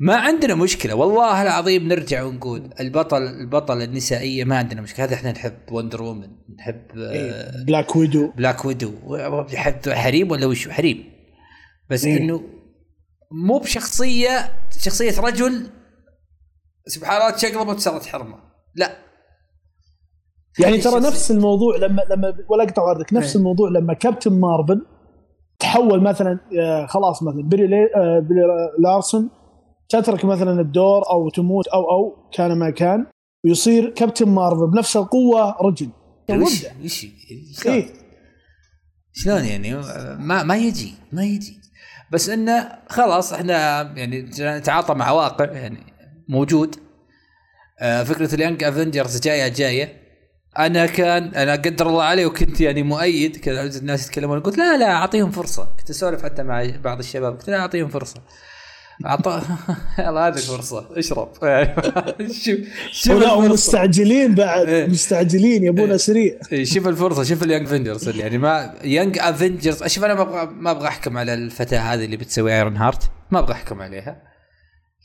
ما عندنا مشكلة والله العظيم نرجع ونقول البطل البطل النسائية ما عندنا مشكلة. هذا إحنا نحب Wonder Woman نحب إيه. Black Widow Black Widow حريم ولا وش؟ حريم. بس إيه. إنه مو بشخصية شخصية رجل سبحان الله تشقلب وتصير حرمة. لا. يعني ترى نفس الموضوع لما لما ولا أقطع واردك نفس إيه. الموضوع لما Captain Marvel تحول مثلا آه، خلاص مثلا Brie, آه، Brie Larson تترك مثلا الدور أو تموت أو أو كان ما كان ويصير Captain Marvel بنفس القوة رجل. وش وش إيه؟ شلون يعني؟ ما ما يجي ما يجي. بس إنه خلاص إحنا يعني نتعاطى مع واقع يعني موجود. آه فكرة ال Young Avengers جاية جاية. أنا كان أنا قدر الله علي وكنت يعني مؤيد. كذا الناس يتكلمون قلت لا لا أعطيهم فرصة. كنت أسولف حتى مع بعض الشباب قلت لا أعطيهم فرصة. عطى يلا هذه فرصة. اشرب. شوف شوف مستعجلين بعد. إيه. مستعجلين يبون إيه. سريع إيه، شوف الفرصة شوف ال Young Avengers يعني ما Young Avengers أشوف أنا ما أبغى ما أبغى أحكم على الفتاة هذه اللي بتسوي Ironheart ما أبغى أحكم عليها.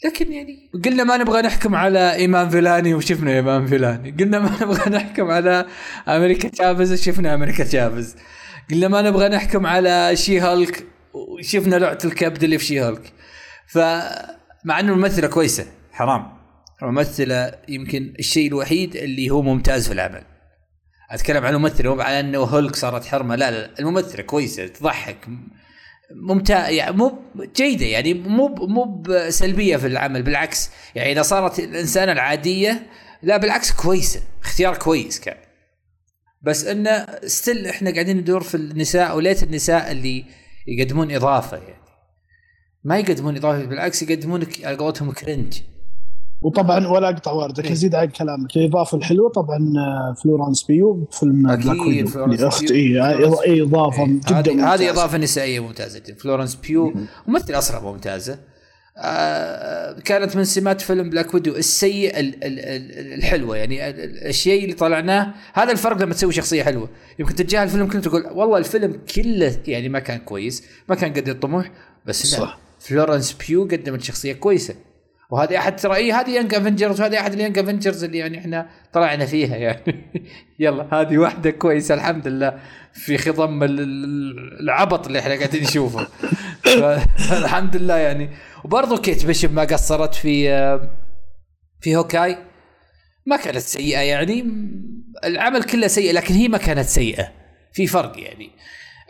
لكن يعني قلنا ما نبغى نحكم على إيمان فيلاني وشفنا إيمان فيلاني. قلنا ما نبغى نحكم على America Chavez وشفنا America Chavez. قلنا ما نبغى نحكم على She-Hulk وشفنا لعبة الكبد اللي في شي هالك. فمع انه الممثلة كويسة حرام. الممثلة يمكن الشيء الوحيد اللي هو ممتاز في العمل. أتكلم عن الممثلة مو على إنه هولك صارت حرمة لا لا الممثلة كويسة تضحك ممتاز يعني مو جيدة يعني مو مو سلبيه في العمل بالعكس. يعني إذا صارت الإنسانة العادية لا بالعكس كويسة اختيار كويس كان. بس إنه still إحنا قاعدين ندور في النساء وليت النساء اللي يقدمون إضافة يعني. ما يقدمون إضافة بالعكس يقدمونك على قولتهم cringe. وطبعا ولا أقطع واردك إيه. ازيد على كلامك. الاضافه الحلوه طبعا آه، Florence Pugh فيلم أكيد Florence اخت اي إضافة جدا هذه إضافة نسائية ممتازة. جدا Florence Pugh ممثله أصلا ممتازة. آه كانت من سمات فيلم Black Widow السيء الحلوة. يعني الشيء اللي طلعناه هذا الفرق لما تسوي شخصية حلوة. يمكن تتجاهل الفيلم كله تقول والله الفيلم كله يعني ما كان كويس ما كان قد الطموح بس صح. Florence Pugh قدمت شخصية كويسة. وهذه أحد ترى اي هذه Young Avengers وهذه أحد ال Young Avengers اللي يعني إحنا طلعنا فيها يعني. يلا هذه واحدة كويسة الحمد لله في خضم العبط اللي إحنا قاعدين نشوفه. الحمد لله يعني. وبرضه Kate Bishop ما قصرت في في هوكاي. ما كانت سيئة يعني. العمل كله سيء لكن هي ما كانت سيئة. في فرق يعني.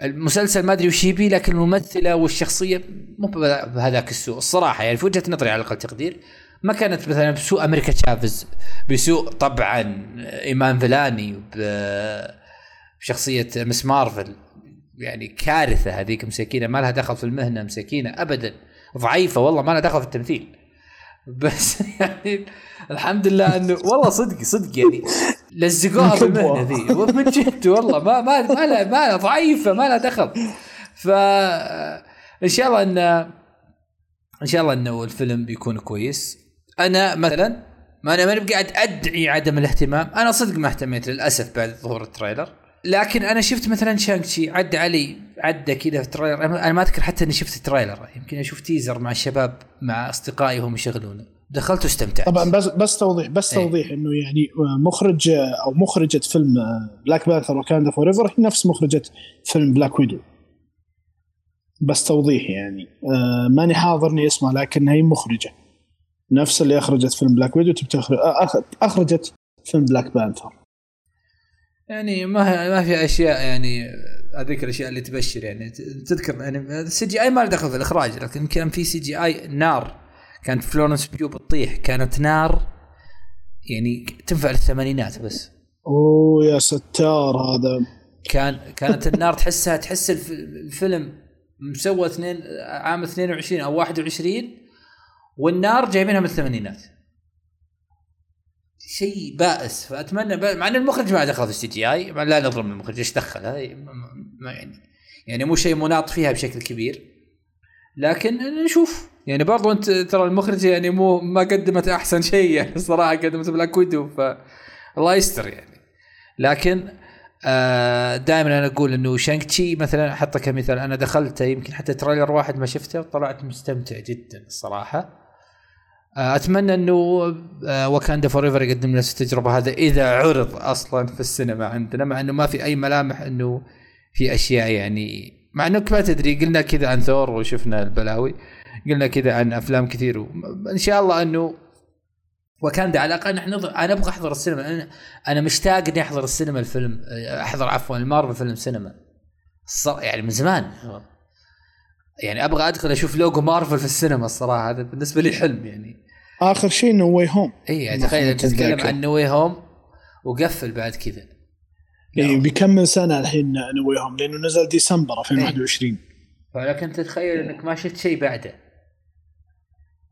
المسلسل ما أدري وش يبي لكن الممثلة والشخصية مو بهذاك السوء الصراحة. يعني في وجهة نظري على أقل تقدير ما كانت مثلا بسوء أمريكا تشافز بسوء طبعا إيمان فيلاني بشخصية مس مارفل. يعني كارثة هذيك مسكينه ما لها دخل في المهنة مسكينه ابدا. ضعيفة والله ما لها دخل في التمثيل. بس يعني الحمد لله إنه والله صدق صدق يعني. لزقوها بالمهنه ذي من جد والله ما ما ما لا ما ضعيفة ما لها دخل. ف إن شاء الله ان إن شاء الله إنه الفيلم بيكون كويس. أنا مثلا ما أنا ماني قاعد أدعي عدم الاهتمام. أنا صدق ما اهتميت للأسف بعد ظهور ال trailer. لكن أنا شفت مثلا Shang-Chi عدى علي عدى كذا في ال trailer. أنا ما أذكر حتى إني شفت ال trailer. يمكن أشوف teaser مع الشباب مع أصدقائي وهم يشغلونه. دخلت واستمتعت. طبعا بس بس توضيح بس إيه. توضيح إنه يعني مخرج أو مخرجة فيلم Black Panther Wakanda Forever هي نفس مخرجة فيلم Black Widow بس توضيح يعني آه ماني حاضرني اسمها لكن هي مخرجة. نفس اللي أخرجت فيلم Black Widow تبي تخرج أخرجت فيلم Black Panther يعني ما ما في أشياء يعني هذيك الأشياء اللي تبشر يعني. تذكر يعني ال CGI ما له دخل في الإخراج لكن كان في CGI نار. كانت Florence Pugh بتطيح كانت نار يعني تنفع للثمانينات بس. أوه يا ستار هذا كان كانت النار تحسها تحس الف- الفيلم مسوى اثنين عام 22 أو 21 والنار جايبينها من الثمانينات. شيء بائس. فأتمنى. مع إن المخرج ما دخل في ال CGI لا نظلم المخرج إيش دخل ما يعني يعني مو شيء مناط فيها بشكل كبير. لكن نشوف. يعني برضو انت ترى المخرج يعني مو ما قدمت أحسن شيء يعني الصراحه قدمت Black Widow ف الله يستر يعني. لكن آه دائما أنا أقول إنه Shang-Chi مثلا أحطه كمثال أنا دخلته يمكن حتى trailer واحد ما شفته وطلعت مستمتع جدا الصراحة. آه أتمنى إنه آه Wakanda Forever يقدم نفس التجربة هذا إذا عرض أصلا في السينما عندنا مع إنه ما في أي ملامح إنه في أشياء يعني مع انك ما تدري قلنا كذا عن ثور وشفنا البلاوي. قلنا كذا عن أفلام كثير إن شاء الله إنه وكاندا على الأقل نحن نض- أنا أبغى أحضر السينما أنا أنا مشتاق إني أحضر السينما الفيلم أحضر عفوا المارفل فيلم سينما. يعني من زمان. يعني أبغى أدخل أشوف لوجو مارفل في السينما الصراحة هذا بالنسبة لي حلم يعني. آخر شيء No Way Home إيه يعني تخيل تتكلم. عن No Way Home وقفل بعد كذا. يعني بيكمل سنة الحين No Way Home لأنه نزل ديسمبر 2021 ولكن تتخيل إنك ما شفت شيء بعده.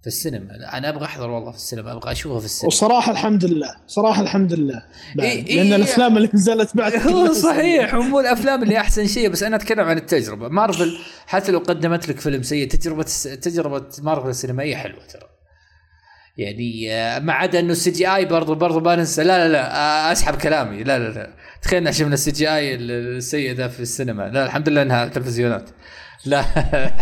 في السينما. أنا أبغى أحضر والله في السينما أبغى اشوفه في السينما. وصراحة الحمد لله صراحة الحمد لله. بعد. إيه، لأن إيه. الأفلام اللي نزلت بعد هو صحيح مو الأفلام اللي أحسن شيء بس أنا أتكلم عن التجربة. مارفل حتى لو قدمت لك فيلم سيء تجربة تجربة مارفل السينمائيه حلوة ترى. يعني آه، ما عدا إنه ال CGI برضو برضو ما ننسى. لا لا لا آه، أسحب كلامي. لا لا لا. تخيل إن شفنا ال CGI السيء ذا في السينما. لا الحمد لله إنها تلفزيونات. لا.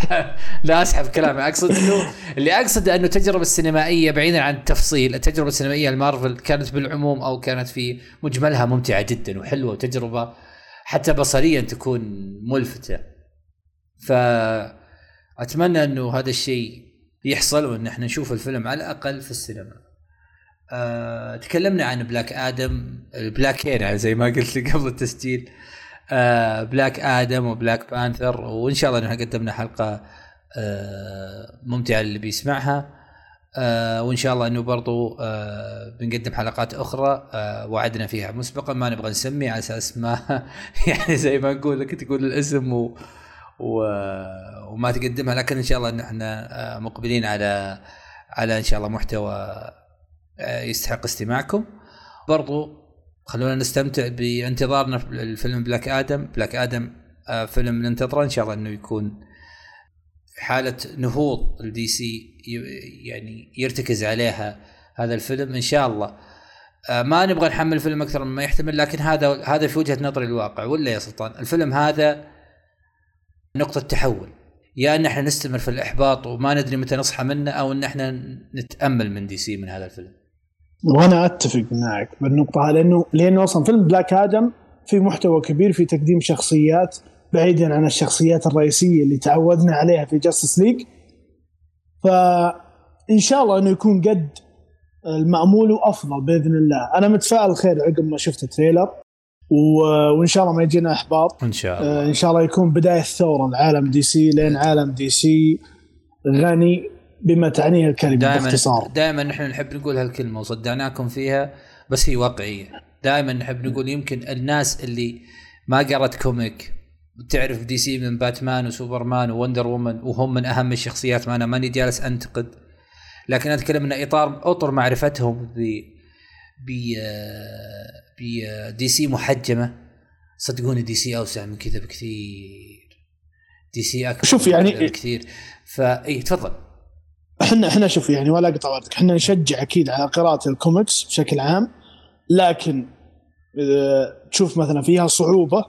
لا أسحب كلامي. أقصد إنه اللي أقصد أنه التجربة السينمائية بعيدا عن التفصيل التجربة السينمائية المارفل كانت بالعموم أو كانت في مجملها ممتعة جدا وحلوة وتجربة حتى بصريا تكون ملفتة. فأتمنى أنه هذا الشيء يحصل وأن إحنا نشوف الفيلم على الأقل في السينما. أه تكلمنا عن Black Adam Black ين يعني زي ما قلت قبل التسجيل. Black Adam و Black Panther وإن شاء الله نحن قدمنا حلقة آه ممتعة اللي بيسمعها. آه وإن شاء الله إنه برضو آه بنقدم حلقات أخرى وعدنا فيها مسبقا ما نبغى نسمي على أساس ما يعني زي ما نقول لك تقول الاسم و و وما تقدمها لكن إن شاء الله آه مقبلين على على إن شاء الله محتوى يستحق استماعكم. برضو خلونا نستمتع بانتظارنا في الفيلم Black Adam. Black Adam آه فيلم ننتظره. إن شاء الله إنه يكون حالة نهوض ال DC يعني يرتكز عليها هذا الفيلم إن شاء الله. آه ما نبغى نحمل الفيلم أكثر مما يحتمل لكن هذا هذا في وجهة نظري الواقع. ولا يا سلطان الفيلم هذا نقطة تحول. يا إن إحنا نستمر في الإحباط وما ندري متى نصحى منه أو إن إحنا نتأمل من DC من هذا الفيلم. وأنا أتفق معك بالنقطة هذه لأنه لأنه أصلا فيلم Black Adam في محتوى كبير في تقديم شخصيات بعيدا عن الشخصيات الرئيسية اللي تعودنا عليها في Justice League فإن شاء الله إنه يكون قد المأمول وأفضل بإذن الله. أنا متفائل خير عقب ما شفت ال trailer و... وإن شاء الله ما يجينا إحباط. إن شاء الله. إن شاء الله يكون بداية ثورة لعالم DC لأن عالم DC غني. بما تعنيه الكلمة دائما باختصار. دائما نحن نحب نقول هالكلمة وصدعناكم فيها بس هي واقعية. دائما نحب نقول يمكن الناس اللي ما قرأت comic تعرف DC من باتمان وسوبرمان و Wonder Woman وهم من أهم الشخصيات ما أنا ماني جالس أنتقد. لكن أتكلم إن اطار أطر معرفتهم ب ب ب DC محجمة. صدقوني DC أوسع من كذا بكثير. DC أكبر شوف يعني بكثير. فاي تفضل. إحنا إحنا شوف يعني ولا أقطع وردك. إحنا نشجع أكيد على قراءة الكوميكس بشكل عام لكن تشوف مثلا فيها صعوبة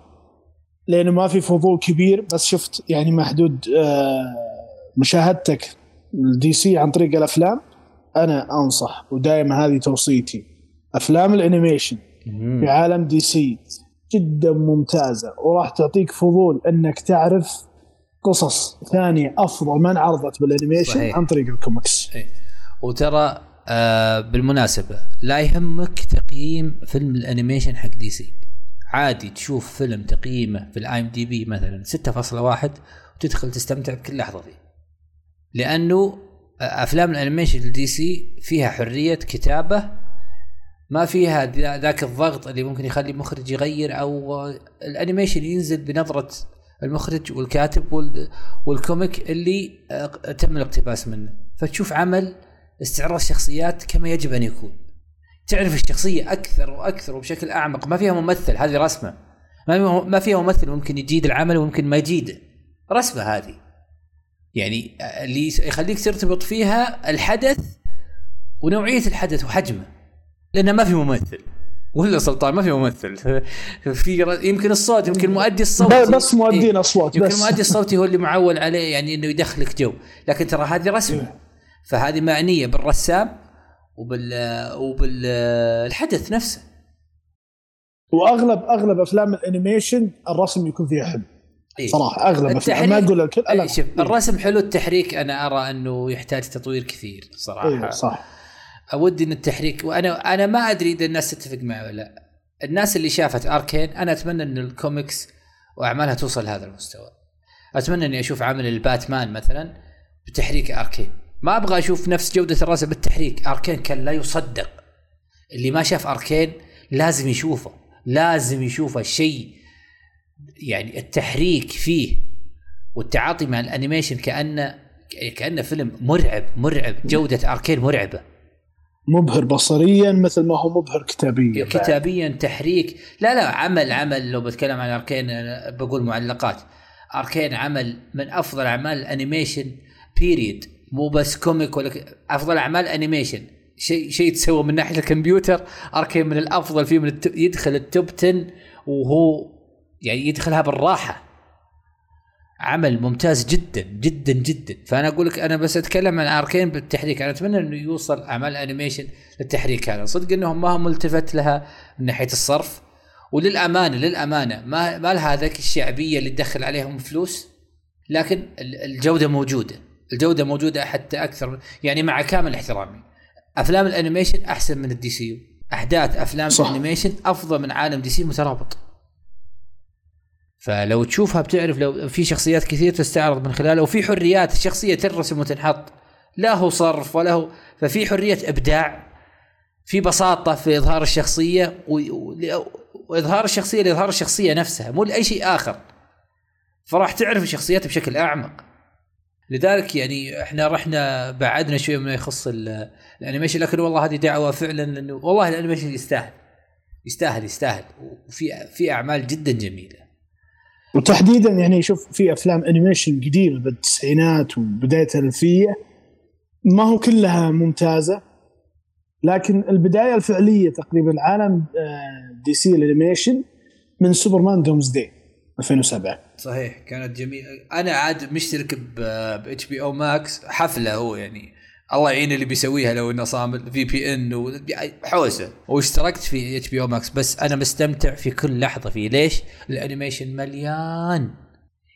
لأنه ما في فضول كبير بس شفت يعني محدود مشاهدتك ال DC عن طريق الأفلام أنا أنصح ودائما هذه توصيتي. أفلام ال animation في عالم DC جدا ممتازة وراح تعطيك فضول إنك تعرف قصص ثانية أفضل ما انعرضت بال animation صحيح. عن طريق الكوميكس إيه. وترى آه بالمناسبة لا يهمك تقييم فيلم ال animation حق DC عادي تشوف فيلم تقييمه في ال IMDb مثلا 6.1 وتدخل تستمتع بكل لحظة فيه لأنه أفلام ال animation ال DC فيها حرية كتابة ما فيها ذاك الضغط اللي ممكن يخلي المخرج يغير أو ال animation ينزل بنظرة المخرج والكاتب وال comic اللي آه، تم الاقتباس منه. فتشوف عمل استعراض الشخصيات كما يجب أن يكون. تعرف الشخصية أكثر وأكثر وبشكل أعمق. ما فيها ممثل هذه رسمة. ما فيها ممثل ممكن يجيد العمل وممكن ما يجيده رسمة هذه. يعني اللي يخليك ترتبط فيها الحدث ونوعية الحدث وحجمه. لأنه ما في ممثل. ولا سلطان ما في ممثل. في يمكن الصوت يمكن المؤدي الصوتي. بس مؤدين أصوات يمكن المؤدي الصوتي هو اللي معول عليه يعني إنه يدخلك جو. لكن ترى هذه رسمه إيه. فهذه معنية بالرسام وبال وبالحدث نفسه. واغلب أغلب أفلام ال animation الرسم يكون فيها حلو. إيه؟ صراحة أغلب التحريك ما أقول الكل إيه شوف إيه؟ الرسم حلو التحريك أنا أرى أنه يحتاج تطوير كثير صراحة. إيه صح. ودي إن التحريك وأنا أنا ما أدري إذا الناس تتفق معي ولا لا. الناس اللي شافت Arcane أنا أتمنى إن الكوميكس وأعمالها توصل لهذا المستوى. أتمنى إني أشوف عمل الباتمان مثلا بتحريك أركين. ما أبغى أشوف نفس جودة الرسم بالتحريك. أركين كان لا يصدق. اللي ما شاف أركين لازم يشوفه لازم يشوفه شيء. يعني التحريك فيه والتعاطي مع الأنيميشن كأنه كأنه فيلم مرعب مرعب. جودة أركين مرعبة. مبهر بصريا مثل ما هو مبهر كتابيا. كتابيا تحريك. لا لا عمل عمل. لو بتكلم عن أركين بقول معلقات. أركين عمل من أفضل أعمال ال animation period مو بس comic ولا أفضل أعمال animation. شيء شيء تسوى من ناحية الكمبيوتر. أركين من الأفضل فيه من التو يدخل ال top 10 وهو يعني يدخلها بالراحة. عمل ممتاز جدا جدا جدا. فأنا أقول لك أنا بس أتكلم عن أركين بالتحريك. أنا أتمنى إنه يوصل أعمال animation للتحريك هذا. صدق إنهم ما هم ملتفت لها من ناحية الصرف. وللأمانة للأمانة ما ما لها ذاك الشعبية اللي تدخل عليهم فلوس. لكن الجودة موجودة. الجودة موجودة حتى أكثر يعني مع كامل احترامي. أفلام ال animation أحسن من ال DCU أحداث أفلام صح. ال animation أفضل من عالم DC مترابط. فلو تشوفها بتعرف لو في شخصيات كثير تستعرض من خلاله وفي حريات الشخصيه ترسم وتنحط. لا هو صرف ولا هو ففي حرية إبداع في بساطة في إظهار الشخصية واظهار الشخصية لإظهار الشخصية نفسها مو لأي شيء آخر. فراح تعرف الشخصيات بشكل أعمق. لذلك يعني إحنا رحنا بعدنا شوي ما يخص ال animation لكن والله هذه دعوة فعلا إنه والله ال animation يستاهل. يستاهل يستاهل. وفي في أعمال جدا جميلة. وتحديدا يعني شوف في أفلام animation قديمة بالتسعينات وبداية الألفية ما هو كلها ممتازة لكن البداية الفعلية تقريبا عالم DC ال animation من Superman Doomsday 2007 صحيح كانت جميلة. أنا عاد مشترك ب HBO Max حفلة هو يعني. الله يعين اللي بيسويها لو إنه صامل VPN حوسة. واشتركت في HBO Max بس أنا مستمتع في كل لحظة فيه. ليش؟ ال animation مليان.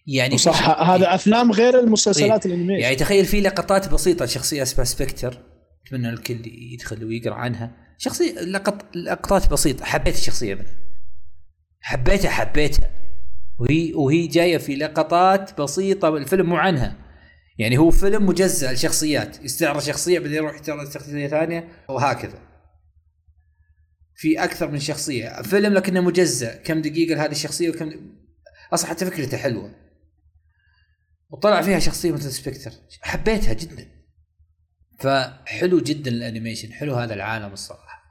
يعني صح هذا أفلام غير المسلسلات إيه؟ الأنيميشن. يعني تخيل في لقطات بسيطة شخصية اسمها سبكتر أتمنى الكل يدخل ويقرأ عنها. شخصية لقط لقطات بسيطة. حبيت الشخصية منها. حبيتها حبيتها. وهي وهي جاية في لقطات بسيطة الفيلم مو عنها. يعني هو فيلم مجزء لشخصيات يستعرض شخصية بعدين يروح يستعرض شخصيه ثانية وهكذا. في أكثر من شخصية. فيلم لكنه مجزء كم دقيقة لهذه الشخصية وكم أصلا حتى فكرته حلوة. وطلع فيها شخصية مثل Spectre حبيتها جدا. فحلو جدا ال animation. حلو هذا العالم الصراحة.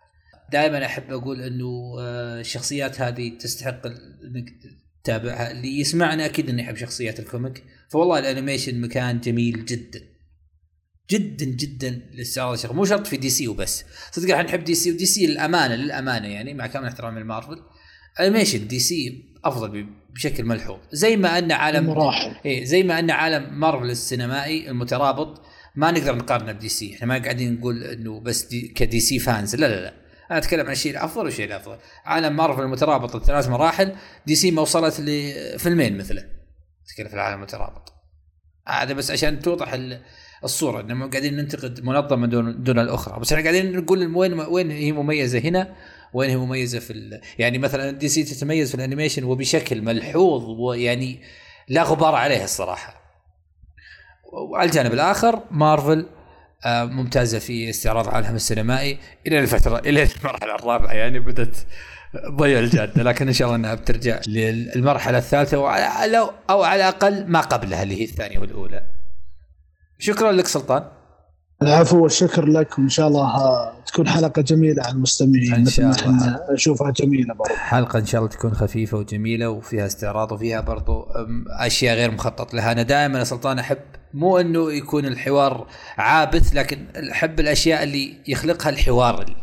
دائما أحب أقول إنه آه، الشخصيات هذه تستحق إنك تتابعها اللي يسمعنا أكيد إنه يحب شخصيات ال comic. فوالله ال animation مكان جميل جدا. جدا جدا للاستعراض مو شرط في DC وبس. صدق إحنا نحب DC و DC للأمانة للأمانة يعني مع كامل احترامي لمارفل. animation DC أفضل بشكل ملحوظ. زي ما أن عالم مراحل. إيه زي ما أن عالم مارفل السينمائي المترابط ما نقدر نقارنه ب DC. إحنا ما قاعدين نقول إنه بس دي ك DC fans. لا لا لا. أنا أتكلم عن الشيء الافضل والشيء الافضل عالم مارفل المترابط الثلاث مراحل DC ما وصلت لفيلمين مثله تتكلم في العالم المترابط. هذا بس عشان توضح الصورة إنه قاعدين ننتقد منظمة دون دون الأخرى. بس إحنا قاعدين نقول وين وين هي مميزة هنا وين هي مميزة في. يعني مثلا DC تتميز في ال animation وبشكل ملحوظ ويعني لا غبار عليه الصراحة. وعلى الجانب الآخر مارفل ممتازة في استعراض عالمها السينمائي إلى الفترة إلى المرحلة الرابعة يعني بدأت ضيع الجادة لكن إن شاء الله إنها بترجع للمرحلة الثالثة وعلى أو على الأقل ما قبلها اللي هي الثانية والأولى. شكرا لك سلطان. العفو والشكر لك وإن شاء الله تكون حلقة جميلة على المستمعين إن شاء الله نشوفها جميلة برضو. حلقة إن شاء الله تكون خفيفة وجميلة وفيها استعراض وفيها برضو أشياء غير مخطط لها أنا دائما يا سلطان أحب مو إنه يكون الحوار عابث لكن أحب الأشياء اللي يخلقها الحوار.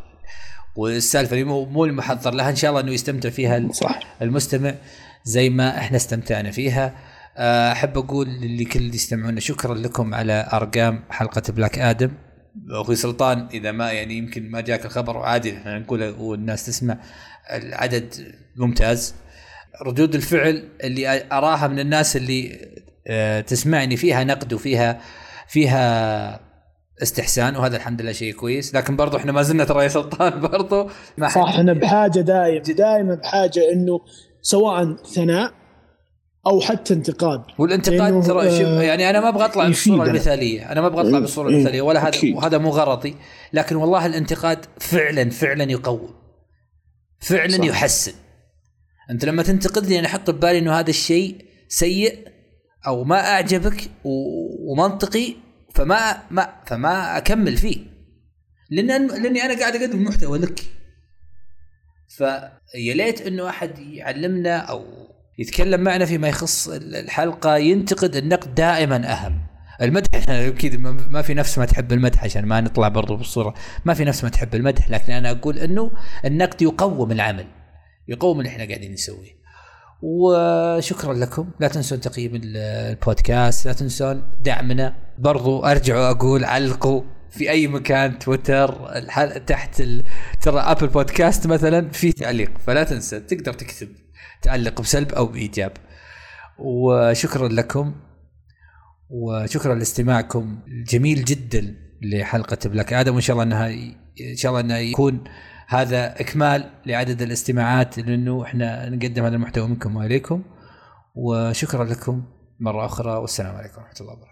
والسالفة اللي مو مو المحضر لها إن شاء الله إنه يستمتع فيها صح. المستمع زي ما إحنا استمتعنا فيها. آه، أحب أقول لكل اللي يستمعون شكرا لكم على أرقام حلقة بلاك آدم. أخوي سلطان إذا ما يعني يمكن ما جاك الخبر وعادي إحنا نقوله والناس تسمع العدد ممتاز. ردود الفعل اللي أراها من الناس اللي تسمعني فيها نقد وفيها فيها استحسان وهذا الحمد لله شيء كويس. لكن برضو إحنا ما زلنا ترى يا سلطان برضو صح إحنا بحاجة دائما دائما بحاجة إنه سواء ثناء أو حتى انتقاد. والانتقاد ترى آه يعني أنا ما أبغى أطلع بالصورة المثالية أنا ما أبغى أطلع إيه، بالصورة المثالية ولا هذا وهذا مو غلطي لكن والله الانتقاد فعلا فعلا يقوم فعلا صح. يحسن. أنت لما تنتقدني أنا أحط ببالي إنه هذا الشيء سيء أو ما أعجبك ومنطقي فما ما فما أكمل فيه. لأن لأني أنا قاعد أقدم محتوى لك. فيا ليت إنه أحد يعلمنا أو يتكلم معنا فيما يخص الحلقة ينتقد النقد دائما أهم. المدح أكيد ما في نفس ما تحب المدح عشان ما نطلع برضو بالصورة. ما في نفس ما تحب المدح لكن أنا أقول إنه النقد يقوم العمل. يقوم اللي إحنا قاعدين نسويه. وشكرا لكم. لا تنسون تقييم البودكاست لا تنسون دعمنا. برضو أرجع وأقول علقوا في أي مكان تويتر تحت ال... ترى Apple Podcasts مثلا في تعليق. فلا تنسى تقدر تكتب تعلق بسلب أو بإيجاب. وشكرا لكم. وشكرا لاستماعكم الجميل جدا لحلقة بلاك آدم وإن شاء الله انها إن شاء الله إنها يكون هذا إكمال لعدد الاستماعات لأنه إحنا نقدم هذا المحتوى منكم وإليكم وشكرا لكم مرة أخرى والسلام عليكم ورحمة الله وبركاته.